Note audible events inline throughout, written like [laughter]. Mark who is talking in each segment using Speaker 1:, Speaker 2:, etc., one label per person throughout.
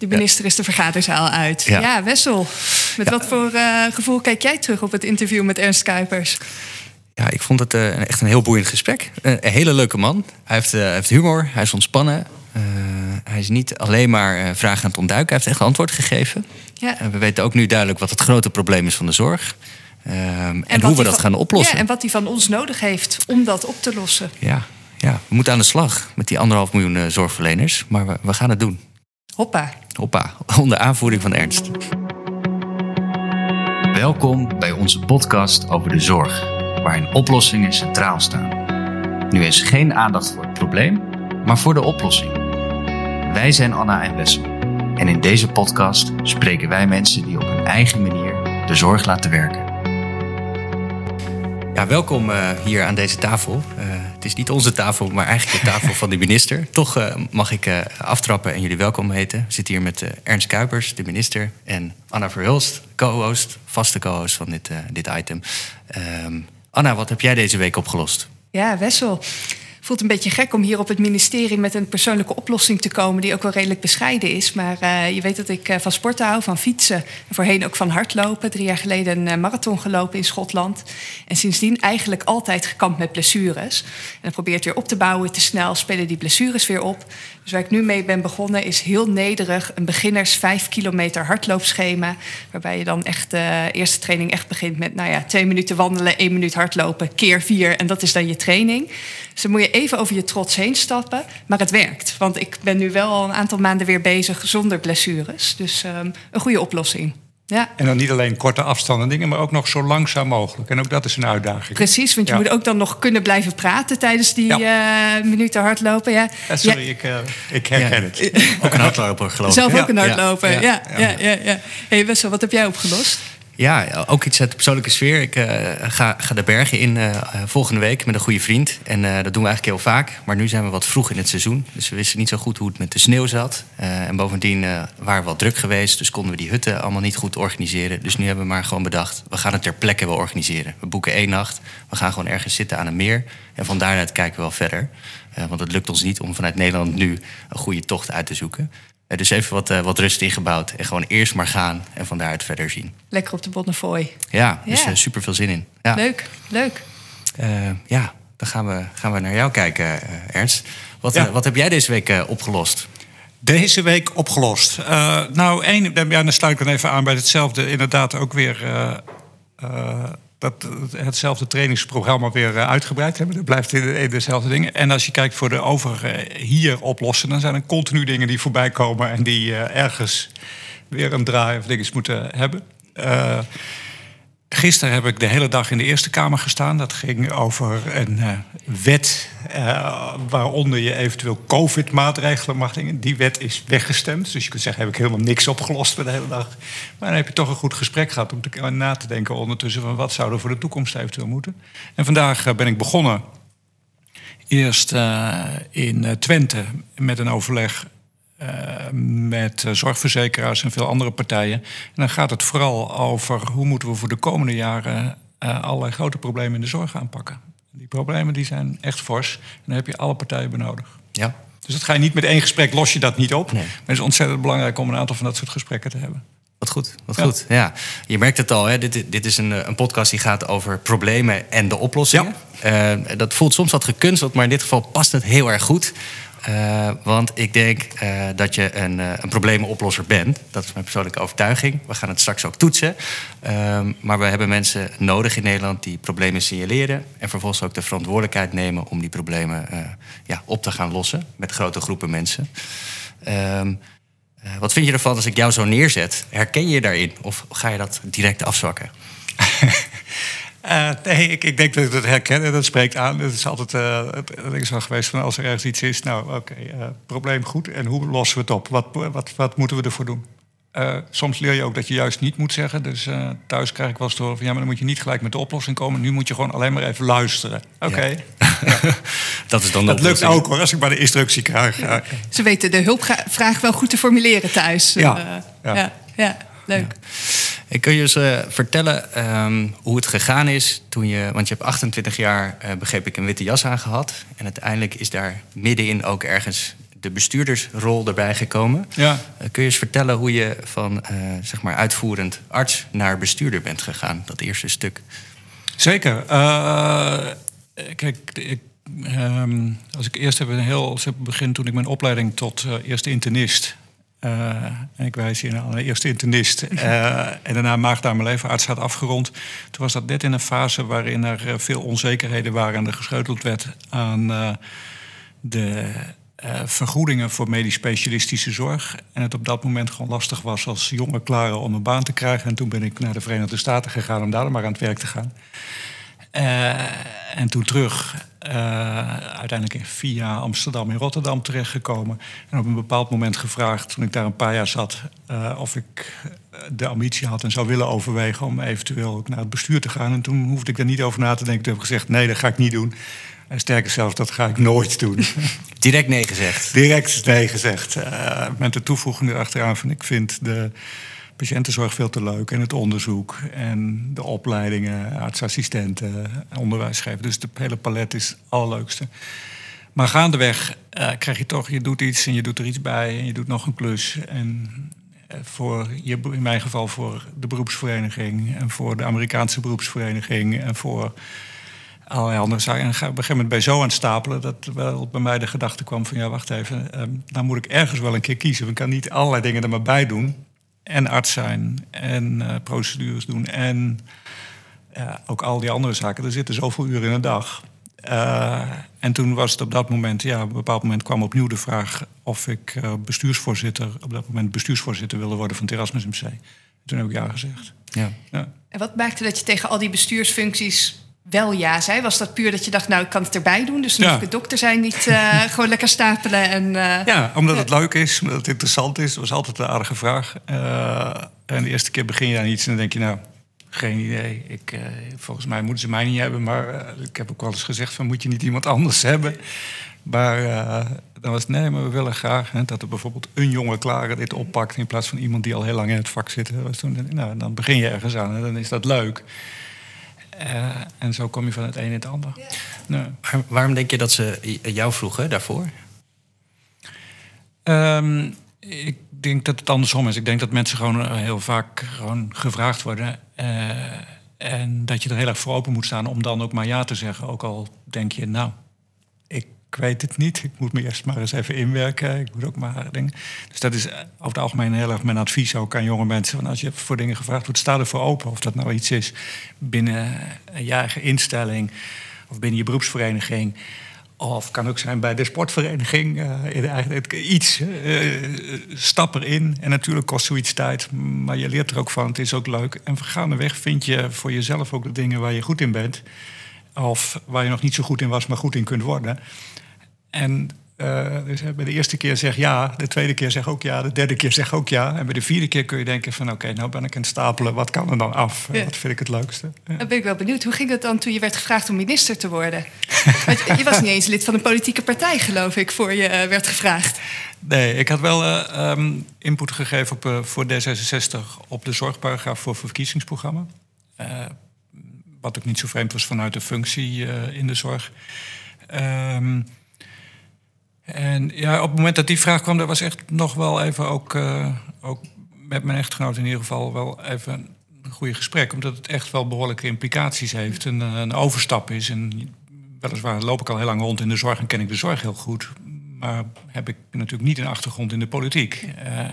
Speaker 1: De minister is de vergaderzaal uit. Ja, Wessel. Met wat voor uh, gevoel kijk jij terug op het interview met Ernst Kuipers?
Speaker 2: Ja, ik vond het uh, echt een heel boeiend gesprek. Uh, een hele leuke man. Hij heeft, heeft humor, hij is ontspannen. hij is niet alleen maar vragen aan het ontduiken, hij heeft echt antwoord gegeven. Ja. we weten ook nu duidelijk wat het grote probleem is van de zorg. en, en hoe we dat gaan oplossen.
Speaker 1: Ja, en wat hij van ons nodig heeft om dat op te lossen.
Speaker 2: Ja, ja we moeten aan de slag met die anderhalf miljoen zorgverleners. Maar we, we gaan het doen.
Speaker 1: Hoppa.
Speaker 2: Hoppa, onder aanvoering van Ernst. Welkom bij onze podcast over de zorg, waarin oplossingen centraal staan. Nu is geen aandacht voor het probleem, maar voor de oplossing. Wij zijn Anna en Wessel. En in deze podcast spreken wij mensen die op hun eigen manier de zorg laten werken. Ja, welkom uh, hier aan deze tafel. Uh, het is niet onze tafel, maar eigenlijk de tafel van de minister. [laughs] Toch uh, mag ik aftrappen en jullie welkom heten. We zitten hier met Ernst Kuipers, de minister, en Anna Verhulst, co-host, vaste co-host van dit, dit item. Um, Anna, wat heb jij deze week opgelost?
Speaker 1: Ja, Wessel voelt een beetje gek om hier op het ministerie met een persoonlijke oplossing te komen, die ook wel redelijk bescheiden is. Maar uh, je weet dat ik uh, van sporten hou, van fietsen. En voorheen ook van hardlopen. Drie jaar geleden een uh, marathon gelopen in Schotland. En sindsdien eigenlijk altijd gekampt met blessures. En probeert weer op te bouwen, te snel spelen die blessures weer op. Dus waar ik nu mee ben begonnen is heel nederig een beginners 5 kilometer hardloopschema. Waarbij je dan echt de eerste training echt begint met nou ja, twee minuten wandelen, één minuut hardlopen, keer vier. En dat is dan je training. Dus dan moet je even over je trots heen stappen. Maar het werkt. Want ik ben nu wel al een aantal maanden weer bezig zonder blessures. Dus um, een goede oplossing. Ja.
Speaker 3: En dan niet alleen korte afstanden dingen, maar ook nog zo langzaam mogelijk. En ook dat is een uitdaging.
Speaker 1: Precies, want je moet ook dan nog kunnen blijven praten tijdens die ja. uh, minuten hardlopen. Ja.
Speaker 3: sorry, ik, uh, ik herken het.
Speaker 2: Ook een hardloper, geloof
Speaker 1: ik. Zelf ook een hardloper, ja. ja. ja, ja, ja, Hey Wessel, wat heb jij opgelost?
Speaker 2: Ja, ook iets uit de persoonlijke sfeer. Ik uh, ga, ga, de bergen in uh, volgende week met een goede vriend. En dat doen we eigenlijk heel vaak. Maar nu zijn we wat vroeg in het seizoen. Dus we wisten niet zo goed hoe het met de sneeuw zat. en bovendien waren we wat druk geweest. Dus konden we die hutten allemaal niet goed organiseren. Dus nu hebben we maar gewoon bedacht... we gaan het ter plekke wel organiseren. We boeken één nacht. We gaan gewoon ergens zitten aan een meer. En van daaruit kijken we wel verder. want het lukt ons niet om vanuit Nederland nu een goede tocht uit te zoeken. Eh, dus even wat, uh, wat rust ingebouwd. En gewoon eerst maar gaan en van daaruit verder zien.
Speaker 1: Lekker op de Bonnefoy.
Speaker 2: Ja, dus ja. Uh, super veel zin in. Ja.
Speaker 1: Leuk, leuk.
Speaker 2: ja, dan gaan we, gaan we naar jou kijken, Ernst. Wat, ja. wat heb jij deze week opgelost?
Speaker 3: Deze week opgelost. nou, één, ja, dan sluit ik dan even aan bij hetzelfde. Inderdaad, ook weer dat hetzelfde trainingsprogramma weer eh, uitgebreid hebben. Dat blijft in dezelfde dingen. En als je kijkt voor de overige hier oplossen, dan zijn er continu dingen die voorbij komen en die ergens weer een draai of dingetjes moeten hebben. Gisteren heb ik de hele dag in de Eerste Kamer gestaan. Dat ging over een uh, wet uh, waaronder je eventueel COVID-maatregelen mag dingen. Die wet is weggestemd. Dus je kunt zeggen, heb ik helemaal niks opgelost voor de hele dag. Maar dan heb je toch een goed gesprek gehad om te, na te denken ondertussen... van wat zou er voor de toekomst eventueel moeten. En vandaag uh, ben ik begonnen eerst in Twente met een overleg uh, met zorgverzekeraars en veel andere partijen. En dan gaat het vooral over hoe moeten we voor de komende jaren uh, allerlei grote problemen in de zorg aanpakken. Die problemen die zijn echt fors en dan heb je alle partijen benodigd.
Speaker 2: Ja.
Speaker 3: Dus dat ga je niet met één gesprek, los je dat niet op. Nee. Maar het is ontzettend belangrijk om een aantal van dat soort gesprekken te hebben.
Speaker 2: Wat goed, wat ja. goed. Ja. Je merkt het al, hè? Dit, dit is een, een podcast die gaat over problemen en de oplossingen. Ja. Uh, dat voelt soms wat gekunsteld, maar in dit geval past het heel erg goed. Uh, want ik denk uh, dat je een, uh, een bent. Dat is mijn persoonlijke overtuiging. We gaan het straks ook toetsen. Ehm, maar we hebben mensen nodig in Nederland die problemen signaleren. En vervolgens ook de verantwoordelijkheid nemen om die problemen ja, op te gaan lossen. Met grote groepen mensen. Um, wat vind je ervan als ik jou zo neerzet? Herken je je daarin? Of ga je dat direct afzwakken? [laughs]
Speaker 3: Uh, nee, ik, ik, denk dat ik dat herken en dat spreekt aan. Het is altijd uh, het is wel geweest van als er ergens iets is, nou oké, okay, uh, probleem goed en hoe lossen we het op? Wat, wat, wat moeten we ervoor doen? soms leer je ook dat je juist niet moet zeggen. Dus thuis krijg ik wel eens door van ja, maar dan moet je niet gelijk met de oplossing komen. Nu moet je gewoon alleen maar even luisteren. Oké. Okay. [laughs]
Speaker 2: Ja. dat is dan
Speaker 3: Dat lukt ook hoor, als ik maar de instructie krijg. Ja.
Speaker 1: Ze weten de hulpvraag wel goed te formuleren thuis. ja. ja. ja. leuk.
Speaker 2: Ik kun je eens uh, vertellen um, hoe het gegaan is toen je... Want je hebt 28 jaar, uh, begreep ik, een witte jas aangehad. En uiteindelijk is daar middenin ook ergens de bestuurdersrol erbij gekomen.
Speaker 3: Ja.
Speaker 2: kun je eens vertellen hoe je van zeg maar uitvoerend arts naar bestuurder bent gegaan, dat eerste stuk?
Speaker 3: Zeker. kijk, ik Um, als ik eerst heb een heel begin toen ik mijn opleiding tot eerste internist. Uh, en ik wijs hier naar de eerste internist. Uh, [laughs] en daarna maagdarmenleverarts had afgerond. Toen was dat net in een fase waarin er veel onzekerheden waren en er gescheuteld werd aan de vergoedingen voor medisch specialistische zorg. En het op dat moment gewoon lastig was als jonge klare om een baan te krijgen. En toen ben ik naar de Verenigde Staten gegaan om daar maar aan het werk te gaan. en toen terug uiteindelijk via Amsterdam in Rotterdam terechtgekomen. En op een bepaald moment gevraagd, toen ik daar een paar jaar zat, uh, of ik de ambitie had en zou willen overwegen om eventueel ook naar het bestuur te gaan. En toen hoefde ik daar niet over na te denken. Toen heb ik gezegd: nee, dat ga ik niet doen. En sterker zelfs, dat ga ik nooit doen. [laughs]
Speaker 2: Direct nee gezegd?
Speaker 3: Direct nee gezegd. Uh, met de toevoeging erachteraan van ik vind de patiëntenzorg veel te leuk. En het onderzoek en de opleidingen, artsassistenten, onderwijsgeven. Dus het hele palet is het allerleukste. Maar gaandeweg uh, krijg je toch, je doet iets en je doet er iets bij en je doet nog een klus. En uh, voor, je, in mijn geval voor de beroepsvereniging en voor de Amerikaanse beroepsvereniging en voor allerlei andere zaken. En op een gegeven moment bij zo aan het stapelen dat wel bij mij de gedachte kwam van ja, wacht even, uh, dan moet ik ergens wel een keer kiezen. Ik kan niet allerlei dingen er maar bij doen en arts zijn en uh, procedures doen en ook al die andere zaken. Er zitten zoveel uren in een dag. Uh, en toen was het op dat moment, ja, op een bepaald moment kwam opnieuw de vraag of ik uh, bestuursvoorzitter, op dat moment bestuursvoorzitter wilde worden van het Erasmus MC. Toen heb ik ja gezegd.
Speaker 2: Ja.
Speaker 1: ja. En wat maakte dat je tegen al die bestuursfuncties wel ja zei? Was dat puur dat je dacht, nou, ik kan het erbij doen, dus dan ja. ik dokter zijn niet uh, [laughs] gewoon lekker stapelen? En, uh,
Speaker 3: ja, omdat het leuk is, omdat het interessant is. Dat was altijd een aardige vraag. Uh, en de eerste keer begin je aan iets en dan denk je, nou, geen idee. Ik, volgens mij moeten ze mij niet hebben, maar ik heb ook wel eens gezegd van, moet je niet iemand anders hebben? Maar dan was het, nee, maar we willen graag hè, dat er bijvoorbeeld een jonge klare dit oppakt... in plaats van iemand die al heel lang in het vak zit. Was toen, nou, dan begin je ergens aan en dan is dat leuk. Uh, en zo kom je van het een in het ander.
Speaker 2: Nee. waarom denk je dat ze jou vroegen daarvoor?
Speaker 3: Um, ik denk dat het andersom is. Ik denk dat mensen gewoon heel vaak gewoon gevraagd worden. Uh, en dat je er heel erg voor open moet staan om dan ook maar ja te zeggen. Ook al denk je, nou, ik weet het niet. Ik moet me eerst maar eens even inwerken. Ik moet ook maar dingen. Dus dat is over het algemeen heel erg mijn advies ook aan jonge mensen. Van als je voor dingen gevraagd wordt, sta ervoor open. Of dat nou iets is binnen je eigen instelling of binnen je beroepsvereniging. Of kan ook zijn bij de sportvereniging. Uh, iets. Uh, stap erin. En natuurlijk kost zoiets tijd. Maar je leert er ook van. Het is ook leuk. En gaandeweg vind je voor jezelf ook de dingen waar je goed in bent. Of waar je nog niet zo goed in was, maar goed in kunt worden. En uh, dus bij de eerste keer zeg ja, de tweede keer zeg ook ja, de derde keer zeg ook ja. En bij de vierde keer kun je denken van oké, nou ben ik aan het stapelen, wat kan er dan af? Wat vind ik het leukste?
Speaker 1: Ja. Dan ben ik wel benieuwd. Hoe ging het dan toen je werd gevraagd om minister te worden? [laughs] je was niet eens lid van een politieke partij, geloof ik, voor je uh, werd gevraagd.
Speaker 3: Nee, ik had wel uh, um, input gegeven op, voor D66 op de zorgparagraaf voor verkiezingsprogramma. Wat ook niet zo vreemd was vanuit de functie in de zorg. Um, en ja, op het moment dat die vraag kwam, dat was echt nog wel even ook, uh, ook met mijn echtgenoot in ieder geval wel even een goede gesprek. Omdat het echt wel behoorlijke implicaties heeft. Een, eh, een overstap is. En weliswaar loop ik al heel lang rond in de zorg en ken ik de zorg heel goed. Maar heb ik natuurlijk niet een achtergrond in de politiek. Uh,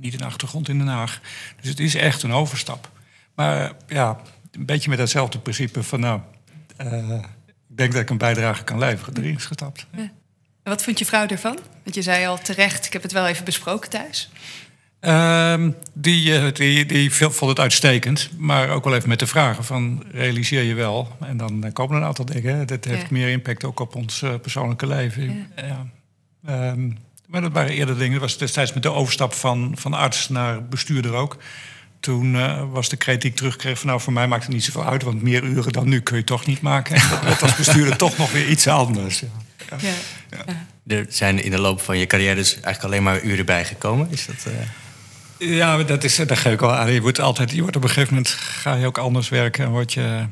Speaker 3: niet een achtergrond in Den Haag. Dus het is echt een overstap. Maar ja, een beetje met datzelfde principe van nou, ik denk dat ik een bijdrage kan leveren. Erin is gestapt. Ja.
Speaker 1: En wat vond je vrouw ervan? Want je zei al terecht, ik heb het wel even besproken thuis.
Speaker 3: Um, die, uh, die, die vond het uitstekend, maar ook wel even met de vragen van realiseer je wel. En dan uh, komen er een aantal dingen. Dat heeft meer impact ook op ons persoonlijke leven. Ja. ja. Um, maar dat waren eerder dingen. Dat was destijds met de overstap van, van arts naar bestuurder ook. Toen was de kritiek terugkreeg van nou voor mij maakt het niet zoveel uit, want meer uren dan nu kun je toch niet maken. [laughs] En dat werd als bestuurder toch nog weer iets anders. Ja. Ja.
Speaker 2: Ja. Er zijn in de loop van je carrière dus eigenlijk alleen maar uren bijgekomen. Is dat...
Speaker 3: Uh... Ja, dat, is, dat geef ik al aan. Je wordt, altijd, je wordt op een gegeven moment ga je ook anders werken en word je,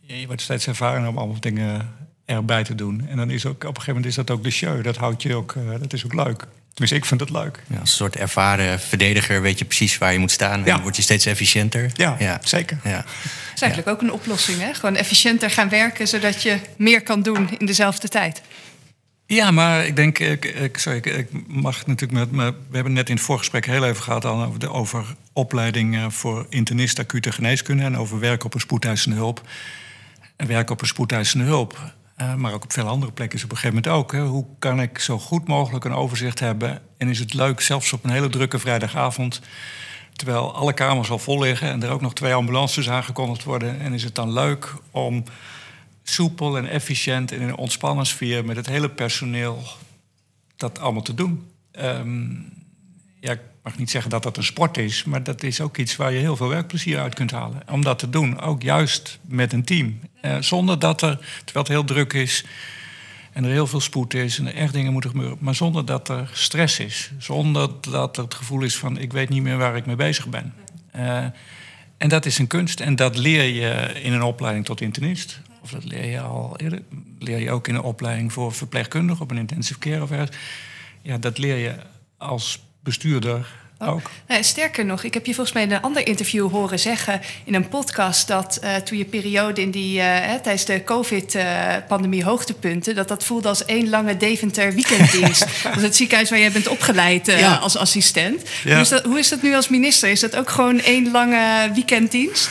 Speaker 3: je wordt steeds ervaren om allemaal dingen erbij te doen. En dan is ook op een gegeven moment is dat ook de show. Dat houdt je ook, uh, dat is ook leuk. Tenminste, ik vind het leuk.
Speaker 2: Ja, als een soort ervaren verdediger weet je precies waar je moet staan. En
Speaker 3: Ja.
Speaker 2: dan word je steeds efficiënter.
Speaker 3: Ja, zeker.
Speaker 2: Ja.
Speaker 1: Dat is eigenlijk ook een oplossing, hè? Gewoon efficiënter gaan werken, zodat je meer kan doen in dezelfde tijd.
Speaker 3: Ja, maar ik denk, ik, ik, sorry, ik, ik mag natuurlijk met, we hebben net in het voorgesprek heel even gehad al over, de, over opleiding eh, voor internist acute geneeskunde en over werk op een spoedeisende hulp. En werk op een spoedeisende hulp, eh, maar ook op veel andere plekken is op een gegeven moment ook. Hè, hoe kan ik zo goed mogelijk een overzicht hebben? En is het leuk, zelfs op een hele drukke vrijdagavond, terwijl alle kamers al vol liggen en er ook nog twee ambulances aangekondigd worden. En is het dan leuk om soepel en efficiënt en in een ontspannen sfeer met het hele personeel dat allemaal te doen. Ehm, ja, mag niet zeggen dat dat een sport is, maar dat is ook iets waar je heel veel werkplezier uit kunt halen. Om dat te doen, ook juist met een team. Eh, zonder dat er, terwijl het heel druk is en er heel veel spoed is en er echt dingen moeten gebeuren, maar zonder dat er stress is. Zonder dat er het gevoel is van ik weet niet meer waar ik mee bezig ben. Eh, en dat is een kunst en dat leer je in een opleiding tot internist. Of dat leer je al eerder. Leer je ook in een opleiding voor verpleegkundige op een intensive care of ergens. Ja, dat leer je als bestuurder ook.
Speaker 1: Nou, sterker nog, ik heb je volgens mij in een ander interview horen zeggen in een podcast dat eh, toen je periode in die, eh, hè, tijdens de COVID-pandemie hoogtepunten, dat dat voelde als één lange Deventer weekenddienst. [laughs] dat is het ziekenhuis waar jij bent opgeleid eh,
Speaker 3: Ja.
Speaker 1: als assistent.
Speaker 3: Ja.
Speaker 1: Hoe, is dat, hoe is dat nu als minister? Is dat ook gewoon één lange weekenddienst?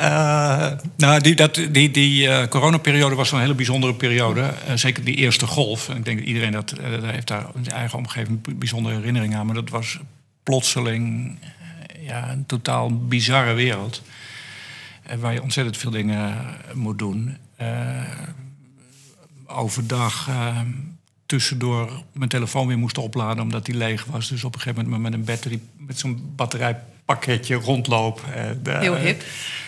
Speaker 3: Eh, nou, die, dat, die, die eh, coronaperiode was een hele bijzondere periode. Eh, zeker die eerste golf. Ik denk dat iedereen dat, heeft daar in zijn eigen omgeving bijzondere herinneringen aan. Maar dat was plotseling ja, een totaal bizarre wereld. Waar je ontzettend veel dingen moet doen. Overdag eh, tussendoor mijn telefoon weer moest opladen omdat die leeg was. Dus op een gegeven moment met een battery, met zo'n batterijpakketje rondloop. Eh, de-
Speaker 1: Heel hip.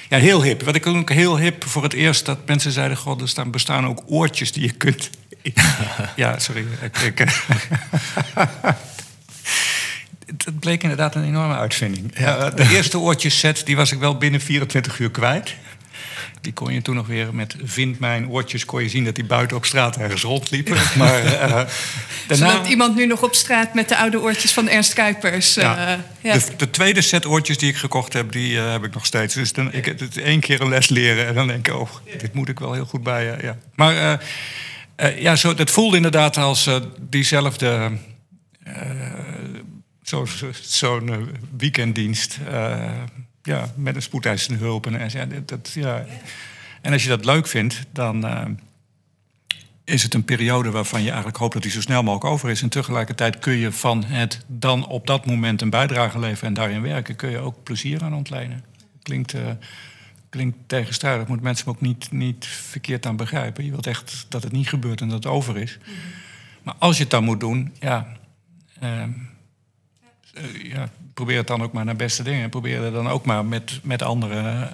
Speaker 3: ja, heel hip. Wat ik ook heel hip voor het eerst dat mensen zeiden: God, er staan, bestaan ook oortjes die je kunt. [laughs] ja, sorry. Ik, [laughs] ik, het bleek inderdaad een enorme uitvinding. Ja, de eerste oortjesset die was ik wel binnen 24 uur kwijt. Die kon je toen nog weer met vind mijn oortjes kon je zien dat die buiten op straat ergens rondliepen. [laughs] Maar eh, [laughs] daarna,
Speaker 1: Zodat iemand nu nog op straat met de oude oortjes van Ernst Kuipers. eh,
Speaker 3: ja.
Speaker 1: ja.
Speaker 3: De, de tweede set oortjes die ik gekocht heb, die eh, heb ik nog steeds. Dus dan, ik, het één keer een les leren en dan denk ik, oh, dit moet ik wel heel goed bij. ja. Maar ja, zo, dat voelde inderdaad als diezelfde. zo- zo- Zo'n eh, weekenddienst. eh, ja, met een spoedeisende hulp. En, en, dat- dat, ja. en als je dat leuk vindt, dan. eh, is het een periode waarvan je eigenlijk hoopt dat die zo snel mogelijk over is. En tegelijkertijd kun je van het dan op dat moment een bijdrage leveren en daarin werken, kun je ook plezier aan ontlenen. Klinkt, eh, klinkt tegenstrijdig, moet mensen ook niet, niet verkeerd aan begrijpen. Je wilt echt dat het niet gebeurt en dat het over is. Maar als je het dan moet doen, ja, eh, ja, probeer het dan ook maar naar beste dingen. Probeer er dan ook maar met, met anderen eh,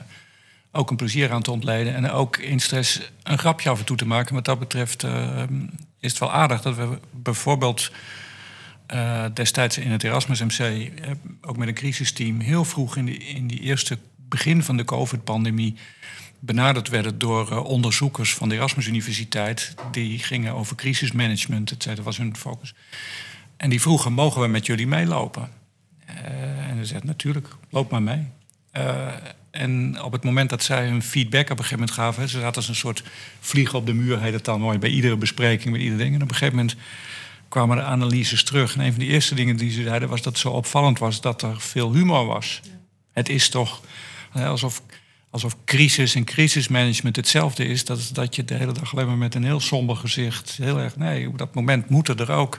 Speaker 3: ook een plezier aan te ontleden. En ook in stress een grapje af en toe te maken. Wat dat betreft eh, is het wel aardig dat we bijvoorbeeld eh, destijds in het Erasmus MC, eh, ook met een crisisteam, heel vroeg in, die, in die eerste begin van de COVID-pandemie benaderd werden door eh, onderzoekers van de Erasmus Universiteit. Die gingen over crisismanagement, et cetera, was hun focus. En die vroegen, mogen we met jullie meelopen? Eh, en ze zei, natuurlijk, loop maar mee. Eh, en op het moment dat zij hun feedback op een gegeven moment gaven... ze zaten als een soort vlieg op de muur, heet het dan mooi... bij iedere bespreking, bij ieder ding. En op een gegeven moment kwamen de analyses terug. En een van de eerste dingen die ze zeiden was dat het zo opvallend was... dat er veel humor was. Het is toch alsof, alsof crisis en crisismanagement hetzelfde is... Dat, dat je de hele dag alleen maar met een heel somber gezicht... heel erg, nee, op dat moment moeten er ook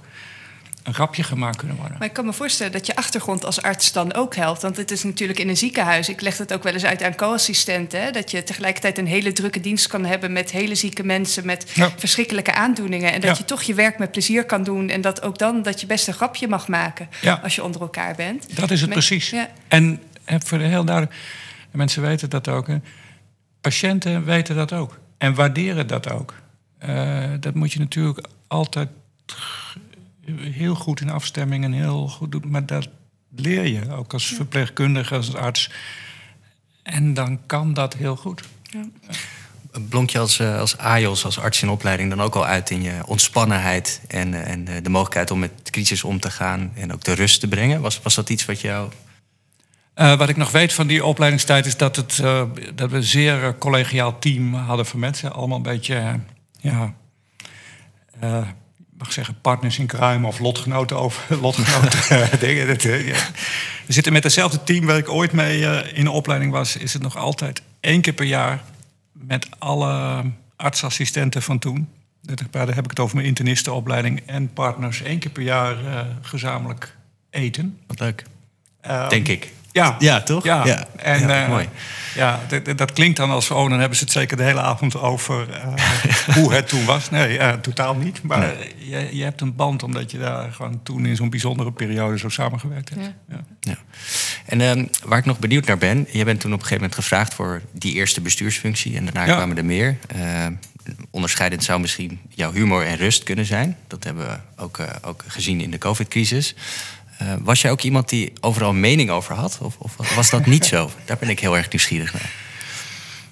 Speaker 3: een grapje gemaakt kunnen worden.
Speaker 1: Maar ik kan me voorstellen dat je achtergrond als arts dan ook helpt. Want het is natuurlijk in een ziekenhuis. Ik leg het ook wel eens uit aan co-assistenten. Dat je tegelijkertijd een hele drukke dienst kan hebben met hele zieke mensen, met
Speaker 3: Ja.
Speaker 1: verschrikkelijke aandoeningen. En dat
Speaker 3: Ja.
Speaker 1: je toch je werk met plezier kan doen. En dat ook dan dat je best een grapje mag maken
Speaker 3: Ja.
Speaker 1: als je onder elkaar bent.
Speaker 3: Dat is het
Speaker 1: Met-
Speaker 3: precies. En voor de heel duidelijk, en mensen weten dat ook. hè. Patiënten weten dat ook. En waarderen dat ook. Eh, dat moet je natuurlijk altijd heel goed in afstemming en heel goed doen. Maar dat leer je ook als verpleegkundige, als arts. En dan kan dat heel goed.
Speaker 2: blonk je als, als AJOS, als arts in opleiding, dan ook al uit in je ontspannenheid en, en de mogelijkheid om met crisis om te gaan en ook de rust te brengen? Was, was dat iets wat jou
Speaker 3: uh, wat ik nog weet van die opleidingstijd is dat, het, uh, dat we een zeer collegiaal team hadden van mensen. Allemaal een beetje, ja, uh, mag zeggen, partners in crime of lotgenoten over [laughs] lotgenoten [laughs] dingen. Dat, ja. We zitten met hetzelfde team waar ik ooit mee in de opleiding was. Is het nog altijd één keer per jaar met alle artsassistenten van toen. Daar heb ik het over mijn internistenopleiding en partners. één keer per jaar gezamenlijk eten.
Speaker 2: Wat leuk. Um, Denk ik.
Speaker 3: Ja,
Speaker 2: ja toch?
Speaker 3: Ja,
Speaker 2: ja.
Speaker 3: en ja, uh, mooi. Ja, dat, dat, klinkt dan als, oh, dan hebben ze het zeker de hele avond over uh, [laughs] hoe het toen was. Nee, uh, totaal niet. Maar nee. je, je, hebt een band omdat je daar gewoon toen in zo'n bijzondere periode zo samengewerkt hebt. Ja.
Speaker 2: ja. En ehm, waar ik nog benieuwd naar ben, je bent toen op een gegeven moment gevraagd voor die eerste bestuursfunctie en daarna kwamen er meer. Ehm, onderscheidend zou misschien jouw humor en rust kunnen zijn. Dat hebben we ook, ook gezien in de COVID-crisis. Uh, was jij ook iemand die overal een mening over had? Of, of was dat niet zo? [laughs] Daar ben ik heel erg nieuwsgierig naar.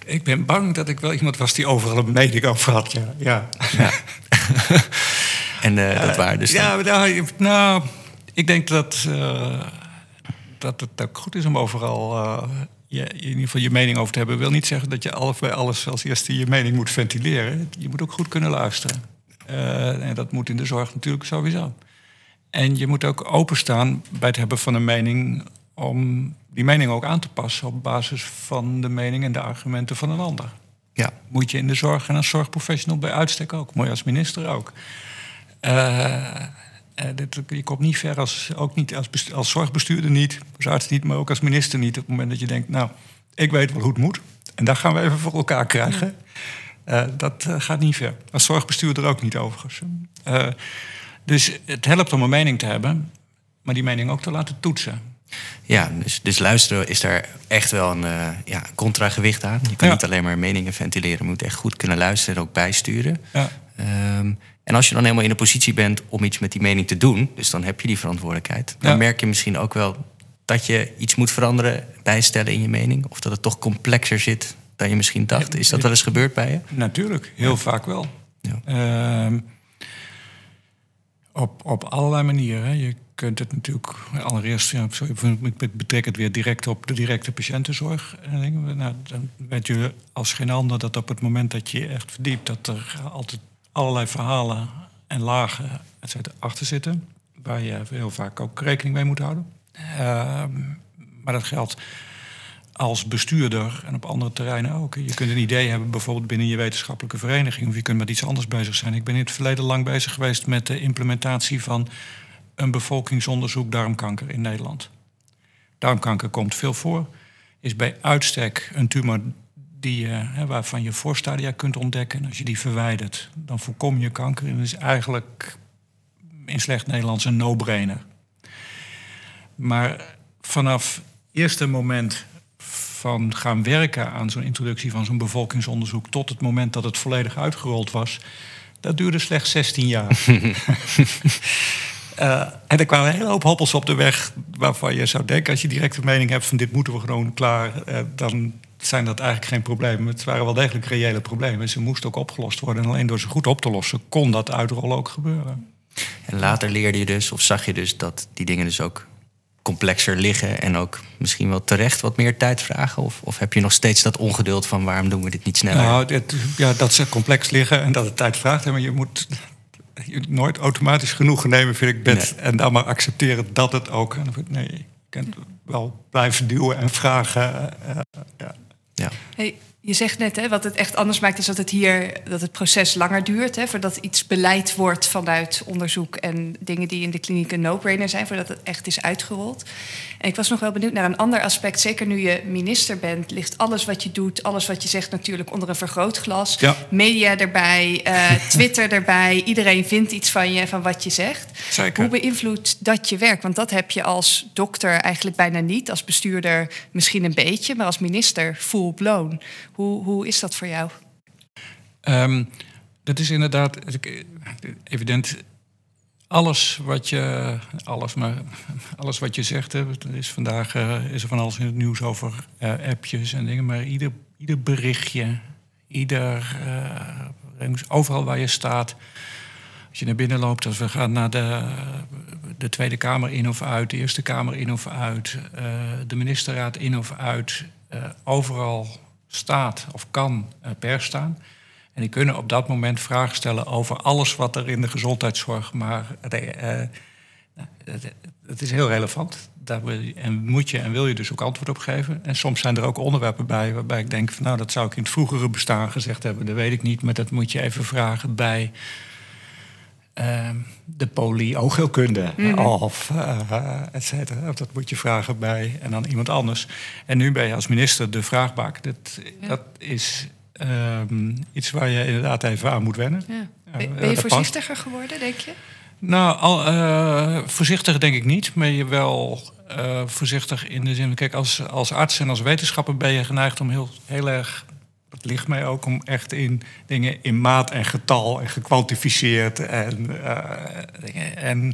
Speaker 3: Ik ben bang dat ik wel iemand was die overal een mening over had. Ja. ja. ja. [laughs]
Speaker 2: en uh, dat waren dus.
Speaker 3: Ja, nou, nou, ik denk dat, uh, dat het ook goed is om overal je, in ieder geval je mening over te hebben. wil niet zeggen dat je alles, bij alles als eerste je mening moet ventileren. Je moet ook goed kunnen luisteren. en dat moet in de zorg natuurlijk sowieso. En je moet ook openstaan bij het hebben van een mening om die mening ook aan te passen op basis van de mening en de argumenten van een ander. Ja. Moet je in de zorg en als zorgprofessional bij uitstek ook, mooi als minister ook. Uh, dit, je komt niet ver als, ook niet als, als zorgbestuurder niet, als arts niet, maar ook als minister niet. Op het moment dat je denkt, nou, ik weet wel hoe het moet. En dat gaan we even voor elkaar krijgen. Uh, dat uh, gaat niet ver. Als zorgbestuurder ook niet overigens. Dus het helpt om een mening te hebben, maar die mening ook te laten toetsen.
Speaker 2: Ja, dus, dus luisteren is daar echt wel een uh, ja, contragewicht aan. Je kan niet alleen maar meningen ventileren, je moet echt goed kunnen luisteren en ook bijsturen. Ja. Um, en als je dan helemaal in de positie bent om iets met die mening te doen, dus dan heb je die verantwoordelijkheid, dan merk je misschien ook wel dat je iets moet veranderen, bijstellen in je mening. Of dat het toch complexer zit dan je misschien dacht. Is dat wel eens gebeurd bij je?
Speaker 3: Natuurlijk, heel vaak wel. Uh, op, op allerlei manieren. Je kunt het natuurlijk allereerst, ja, betrek het weer direct op de directe patiëntenzorg. Nou, dan weet je als geen ander dat op het moment dat je je echt verdiept, dat er altijd allerlei verhalen en lagen achter zitten. Waar je heel vaak ook rekening mee moet houden. Uh, maar dat geldt als bestuurder en op andere terreinen ook. Je kunt een idee hebben, bijvoorbeeld binnen je wetenschappelijke vereniging, of je kunt met iets anders bezig zijn. Ik ben in het verleden lang bezig geweest met de implementatie van een bevolkingsonderzoek darmkanker in Nederland. Darmkanker komt veel voor, is bij uitstek een tumor die, uh, waarvan je voorstadia kunt ontdekken. als je die verwijdert, dan voorkom je kanker. En is eigenlijk in slecht Nederlands een no-brainer. Maar vanaf eerste moment van gaan werken aan zo'n introductie van zo'n bevolkingsonderzoek tot het moment dat het volledig uitgerold was, dat duurde slechts 16 jaar. uh, [laughs] en er kwamen een hele hoop hoppels op de weg waarvan je zou denken, als je direct een mening hebt van dit moeten we gewoon klaar, uh, dan zijn dat eigenlijk geen problemen. Het waren wel degelijk reële problemen. Ze moesten ook opgelost worden. En alleen door ze goed op te lossen kon dat uitrollen ook gebeuren.
Speaker 2: En later leerde je dus, of zag je dus, dat die dingen dus ook complexer liggen en ook misschien wel terecht wat meer tijd vragen? Of, of heb je nog steeds dat ongeduld van waarom doen we dit niet sneller?
Speaker 3: Nou, ja, dat ze complex liggen en dat het tijd vraagt. Maar je moet nooit automatisch genoegen nemen, vind ik, bed. En dan maar accepteren dat het ook. Nee, je kunt wel blijven duwen en vragen. Uh,
Speaker 1: ja. ja. Hey, je zegt net, hè, wat het echt anders maakt, is dat het hier dat het proces langer duurt. Hè, voordat iets beleid wordt vanuit onderzoek en dingen die in de kliniek een no-brainer zijn, voordat het echt is uitgerold. En ik was nog wel benieuwd naar een ander aspect. Zeker nu je minister bent, ligt alles wat je doet, alles wat je zegt natuurlijk onder een vergrootglas. Ja. Media erbij, uh, [laughs] Twitter erbij. Iedereen vindt iets van je, van wat je zegt. Zeker. Hoe beïnvloedt dat je werk? Want dat heb je als dokter eigenlijk bijna niet. Als bestuurder misschien een beetje, maar als minister full blown. Hoe, hoe is dat voor jou?
Speaker 3: Um, dat is inderdaad evident alles wat je, alles, maar alles wat je zegt, er is vandaag uh, is er van alles in het nieuws over uh, appjes en dingen, maar ieder, ieder berichtje, ieder, uh, overal waar je staat, als je naar binnen loopt, als we gaan naar de, de Tweede Kamer in of uit, de Eerste Kamer in of uit, de ministerraad in of uit, overal staat of kan per staan. En die kunnen op dat moment vragen stellen over alles wat er in de gezondheidszorg maar het is heel relevant. Daar moet je en wil je dus ook antwoord op geven. En soms zijn er ook onderwerpen bij waarbij ik denk van nou, dat zou ik in het vroegere bestaan gezegd hebben. Dat weet ik niet, maar dat moet je even vragen bij de polioogheelkunde mm of uh, et cetera. Dat moet je vragen bij en dan iemand anders. En nu ben je als minister de vraagbaak. Dat, dat is um, iets waar je inderdaad even aan moet wennen. Ja.
Speaker 1: Ben, ben je voorzichtiger geworden, denk je?
Speaker 3: Nou, al, uh, voorzichtig denk ik niet, maar je wel uh, voorzichtig in de zin. Kijk, als, als arts en als wetenschapper ben je geneigd om heel, heel erg. Dat ligt mij ook om echt in dingen in maat en getal en gekwantificeerd. En, uh, en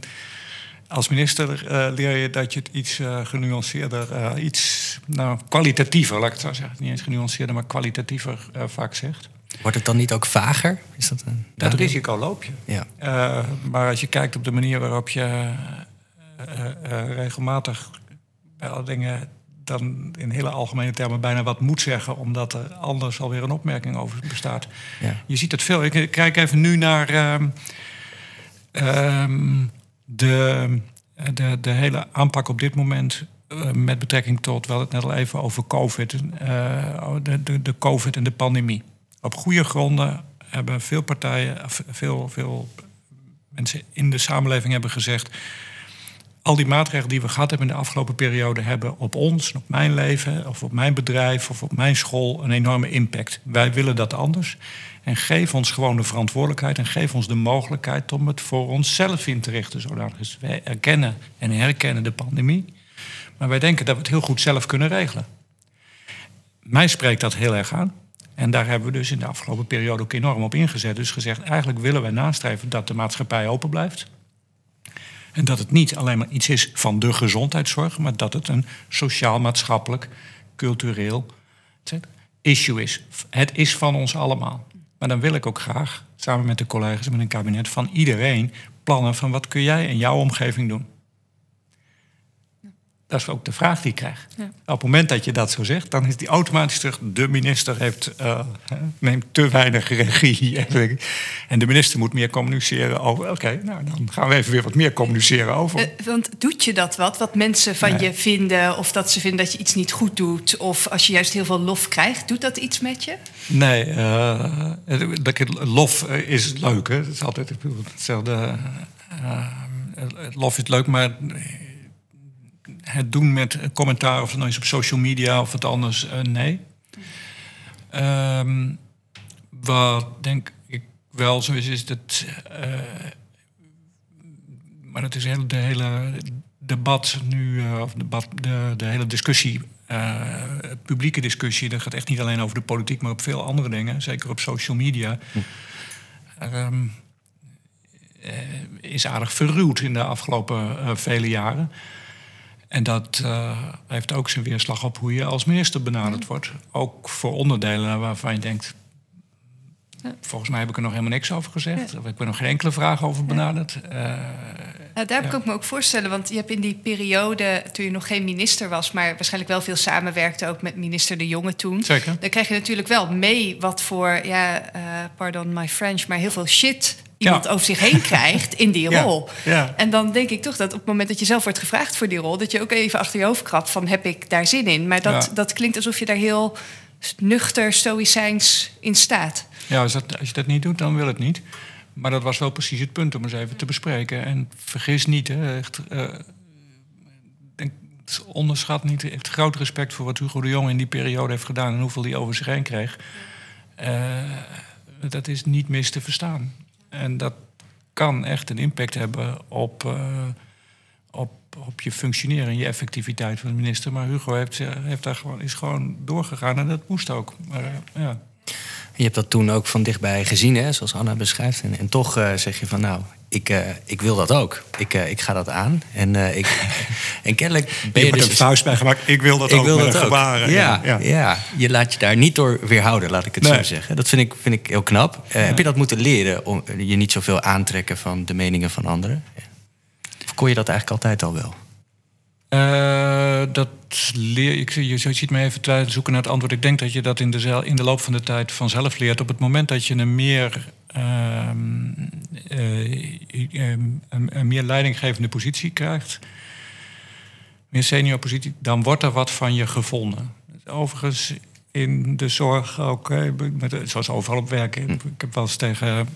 Speaker 3: als minister leer je dat je het iets genuanceerder, iets nou, kwalitatiever, laat ik het zo zeggen. Niet eens genuanceerder, maar kwalitatiever vaak zegt.
Speaker 2: Wordt het dan niet ook vager? Is dat, een...
Speaker 3: dat risico loop je. Ja. Maar als je kijkt op de manier waarop je regelmatig bij alle dingen dan in hele algemene termen bijna wat moet zeggen, omdat er anders alweer een opmerking over bestaat. Ja. Je ziet het veel. Ik kijk even nu naar uh, de, de, de hele aanpak op dit moment met betrekking tot, wel het net al even over COVID, de, de, de COVID en de pandemie. Op goede gronden hebben veel partijen, veel, veel mensen in de samenleving hebben gezegd. Al die maatregelen die we gehad hebben in de afgelopen periode hebben op ons, op mijn leven, of op mijn bedrijf of op mijn school een enorme impact. Wij willen dat anders. En geef ons gewoon de verantwoordelijkheid en geef ons de mogelijkheid om het voor onszelf in te richten. Zodat wij erkennen en herkennen de pandemie. Maar wij denken dat we het heel goed zelf kunnen regelen. Mij spreekt dat heel erg aan. En daar hebben we dus in de afgelopen periode ook enorm op ingezet. Dus gezegd, eigenlijk willen wij nastreven dat de maatschappij open blijft. En dat het niet alleen maar iets is van de gezondheidszorg, maar dat het een sociaal-maatschappelijk, cultureel issue is. Het is van ons allemaal. Maar dan wil ik ook graag, samen met de collega's en met een kabinet, van iedereen plannen van wat kun jij in jouw omgeving doen. Dat is ook de vraag die ik krijg. Ja. Op het moment dat je dat zo zegt, dan is die automatisch terug. De minister heeft, uh, neemt te weinig regie. [laughs] en de minister moet meer communiceren over. Oké, nou dan gaan we even weer wat meer communiceren over. Uh,
Speaker 1: want doet je dat wat? Wat mensen van je vinden? Of dat ze vinden dat je iets niet goed doet? Of als je juist heel veel lof krijgt, doet dat iets met je?
Speaker 3: Nee, uh, lof is leuk. Hè? Het is altijd hetzelfde. lof is leuk, maar het doen met commentaar, of het nou is op social media of wat anders, uh, nee. Um, wat denk ik wel zo is, is dat. Uh, maar het is heel, de hele debat nu, uh, of de, de hele discussie, publieke discussie, dat gaat echt niet alleen over de politiek, maar op veel andere dingen, zeker op social media. Hm. Um, is aardig verruwd in de afgelopen vele jaren. En dat uh, heeft ook zijn weerslag op hoe je als minister benaderd wordt. Ook voor onderdelen waarvan je denkt. Volgens mij heb ik er nog helemaal niks over gezegd. Ja. Of ik ben nog geen enkele vraag over benaderd. Uh,
Speaker 1: nou, daar kan ik me ook voorstellen. Want je hebt in die periode, toen je nog geen minister was, maar waarschijnlijk wel veel samenwerkte ook met minister De Jonge toen.
Speaker 3: Zeker.
Speaker 1: Dan krijg je natuurlijk wel mee wat voor, ja, uh, pardon my French, maar heel veel shit iemand over zich heen krijgt in die [laughs] rol. Ja. En dan denk ik toch dat op het moment dat je zelf wordt gevraagd voor die rol, dat je ook even achter je hoofd krabt van heb ik daar zin in. Maar dat, dat klinkt alsof je daar heel nuchter, stoïcijns in staat.
Speaker 3: Ja, als, dat, als je dat niet doet, dan wil het niet. Maar dat was wel precies het punt om eens even te bespreken. En vergis niet, hè, echt, uh, denk, onderschat niet, echt groot respect voor wat Hugo de Jong in die periode heeft gedaan en hoeveel hij over zich heen kreeg. Uh, dat is niet mis te verstaan. En dat kan echt een impact hebben op, uh, op, op je functioneren, je effectiviteit van de minister. Maar Hugo heeft, heeft daar gewoon, is gewoon doorgegaan en dat moest ook. Maar, ja.
Speaker 2: Je hebt dat toen ook van dichtbij gezien, hè, zoals Anna beschrijft. En, en toch zeg je van nou, ik, uh, ik wil dat ook. Ik, uh, ik ga dat aan. En, ik, [laughs] en kennelijk
Speaker 3: ben je, je dus... een vuist bij gemaakt. Ik wil dat ik ook wil met dat gebaren.
Speaker 2: Ja, ja, ja. je laat je daar niet door weerhouden, laat ik het nee. zo zeggen. Dat vind ik, vind ik heel knap. Ja. Heb je dat moeten leren om je niet zoveel aantrekken van de meningen van anderen? Of kon je dat eigenlijk altijd al wel?
Speaker 3: Uh, dat leer ik. Je ziet me even zoeken naar het antwoord. Ik denk dat je dat in de, in de loop van de tijd vanzelf leert. Op het moment dat je een meer, een, een, meer leidinggevende positie krijgt, meer senior positie, dan wordt er wat van je gevonden. Overigens in de zorg ook, met, zoals overal op werk. Ik heb wel eens tegen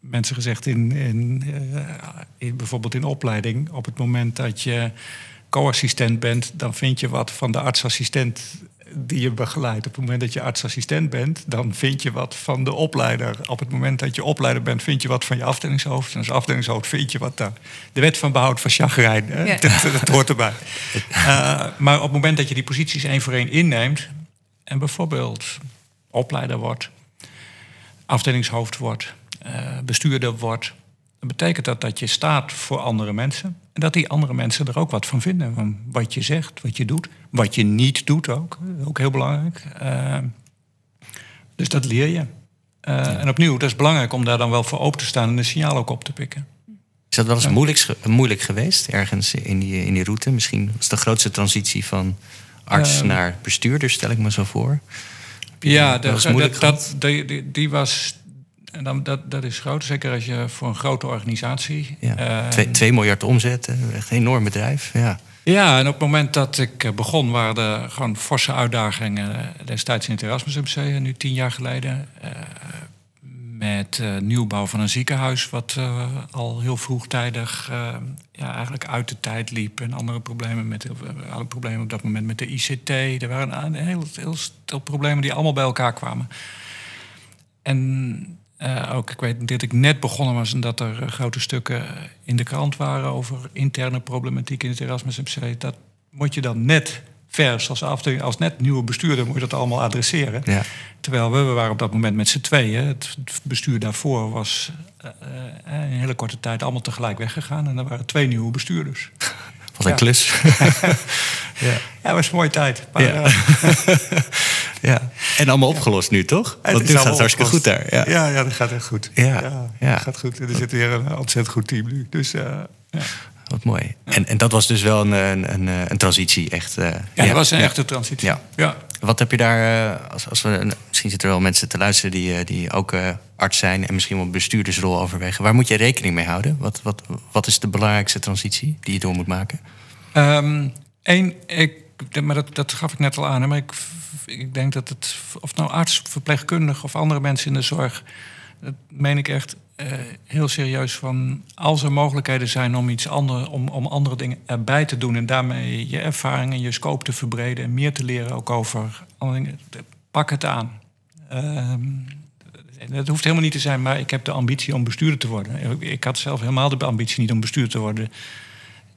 Speaker 3: mensen gezegd in, in, in bijvoorbeeld in opleiding, op het moment dat je co-assistent bent, dan vind je wat van de artsassistent die je begeleidt. Op het moment dat je artsassistent bent, dan vind je wat van de opleider. Op het moment dat je opleider bent, vind je wat van je afdelingshoofd. En als afdelingshoofd vind je wat daar. De wet van behoud van chagrijn, ja. [laughs] dat, dat, hoort erbij. Uh, maar op het moment dat je die posities één voor één inneemt... en bijvoorbeeld opleider wordt, afdelingshoofd wordt, uh, bestuurder wordt... dan betekent dat dat je staat voor andere mensen dat die andere mensen er ook wat van vinden. Van wat je zegt, wat je doet. Wat je niet doet ook. Ook heel belangrijk. Uh, dus dat leer je. Uh, En opnieuw, dat is belangrijk om daar dan wel voor open te staan en een signaal ook op te pikken.
Speaker 2: Is dat wel eens moeilijk, moeilijk geweest ergens in die, in die route? Misschien was de grootste transitie van arts uh, naar bestuurder, stel ik me zo voor.
Speaker 3: Ja, dat, dat, dat, die, die was en dan, dat, dat is groot, zeker als je voor een grote organisatie.
Speaker 2: Ja, 2 uh, miljard omzet, echt een enorm bedrijf. Ja.
Speaker 3: ja, en op het moment dat ik eh, begon, waren er gewoon forse uitdagingen destijds in het Erasmus MC, nu tien jaar geleden. Uh, met uh, nieuwbouw van een ziekenhuis, wat al heel vroegtijdig ja, eigenlijk uit de tijd liep. En andere problemen met alle problemen op dat moment met de ICT. Er waren een heel, heel stel problemen die allemaal bij elkaar kwamen. En uh, ook, ik weet dat ik net begonnen was en dat er uh, grote stukken in de krant waren over interne problematiek in het Erasmus MC. Dat moet je dan net vers als, afdeling, als net nieuwe bestuurder moet je dat allemaal adresseren. Ja. Terwijl we, we waren op dat moment met z'n tweeën. Het bestuur daarvoor was uh, in een hele korte tijd allemaal tegelijk weggegaan. En er waren twee nieuwe bestuurders. [laughs]
Speaker 2: Wat een ja. klus. [laughs] [laughs]
Speaker 3: ja. ja, was een mooie tijd. Maar, ja.
Speaker 2: Ja. En allemaal opgelost nu, toch? Want nu gaat het hartstikke goed daar.
Speaker 3: Ja. ja, ja, dat gaat echt goed. Ja, ja, Dat gaat goed. Er zit weer een ontzettend goed team nu. Dus uh, ja.
Speaker 2: Wat mooi. En, en dat was dus wel een, een, een, een transitie, echt. Uh,
Speaker 3: ja, dat was een echte transitie. Ja. ja.
Speaker 2: Wat heb je daar, uh, als, als we, misschien zitten er wel mensen te luisteren die, die ook arts zijn en misschien wel een bestuurdersrol overwegen. Waar moet je rekening mee houden? Wat, wat, wat is de belangrijkste transitie die je door moet maken?
Speaker 3: Eén, um, ik, maar dat, dat gaf ik net al aan, maar ik ik denk dat het, of nou arts, verpleegkundig of andere mensen in de zorg, dat meen ik echt uh, heel serieus van als er mogelijkheden zijn om iets anders, om, om andere dingen erbij te doen en daarmee je ervaring en je scope te verbreden en meer te leren ook over dingen, pak het aan. Uh, dat hoeft helemaal niet te zijn, maar ik heb de ambitie om bestuurder te worden. Ik had zelf helemaal de ambitie niet om bestuurder te worden.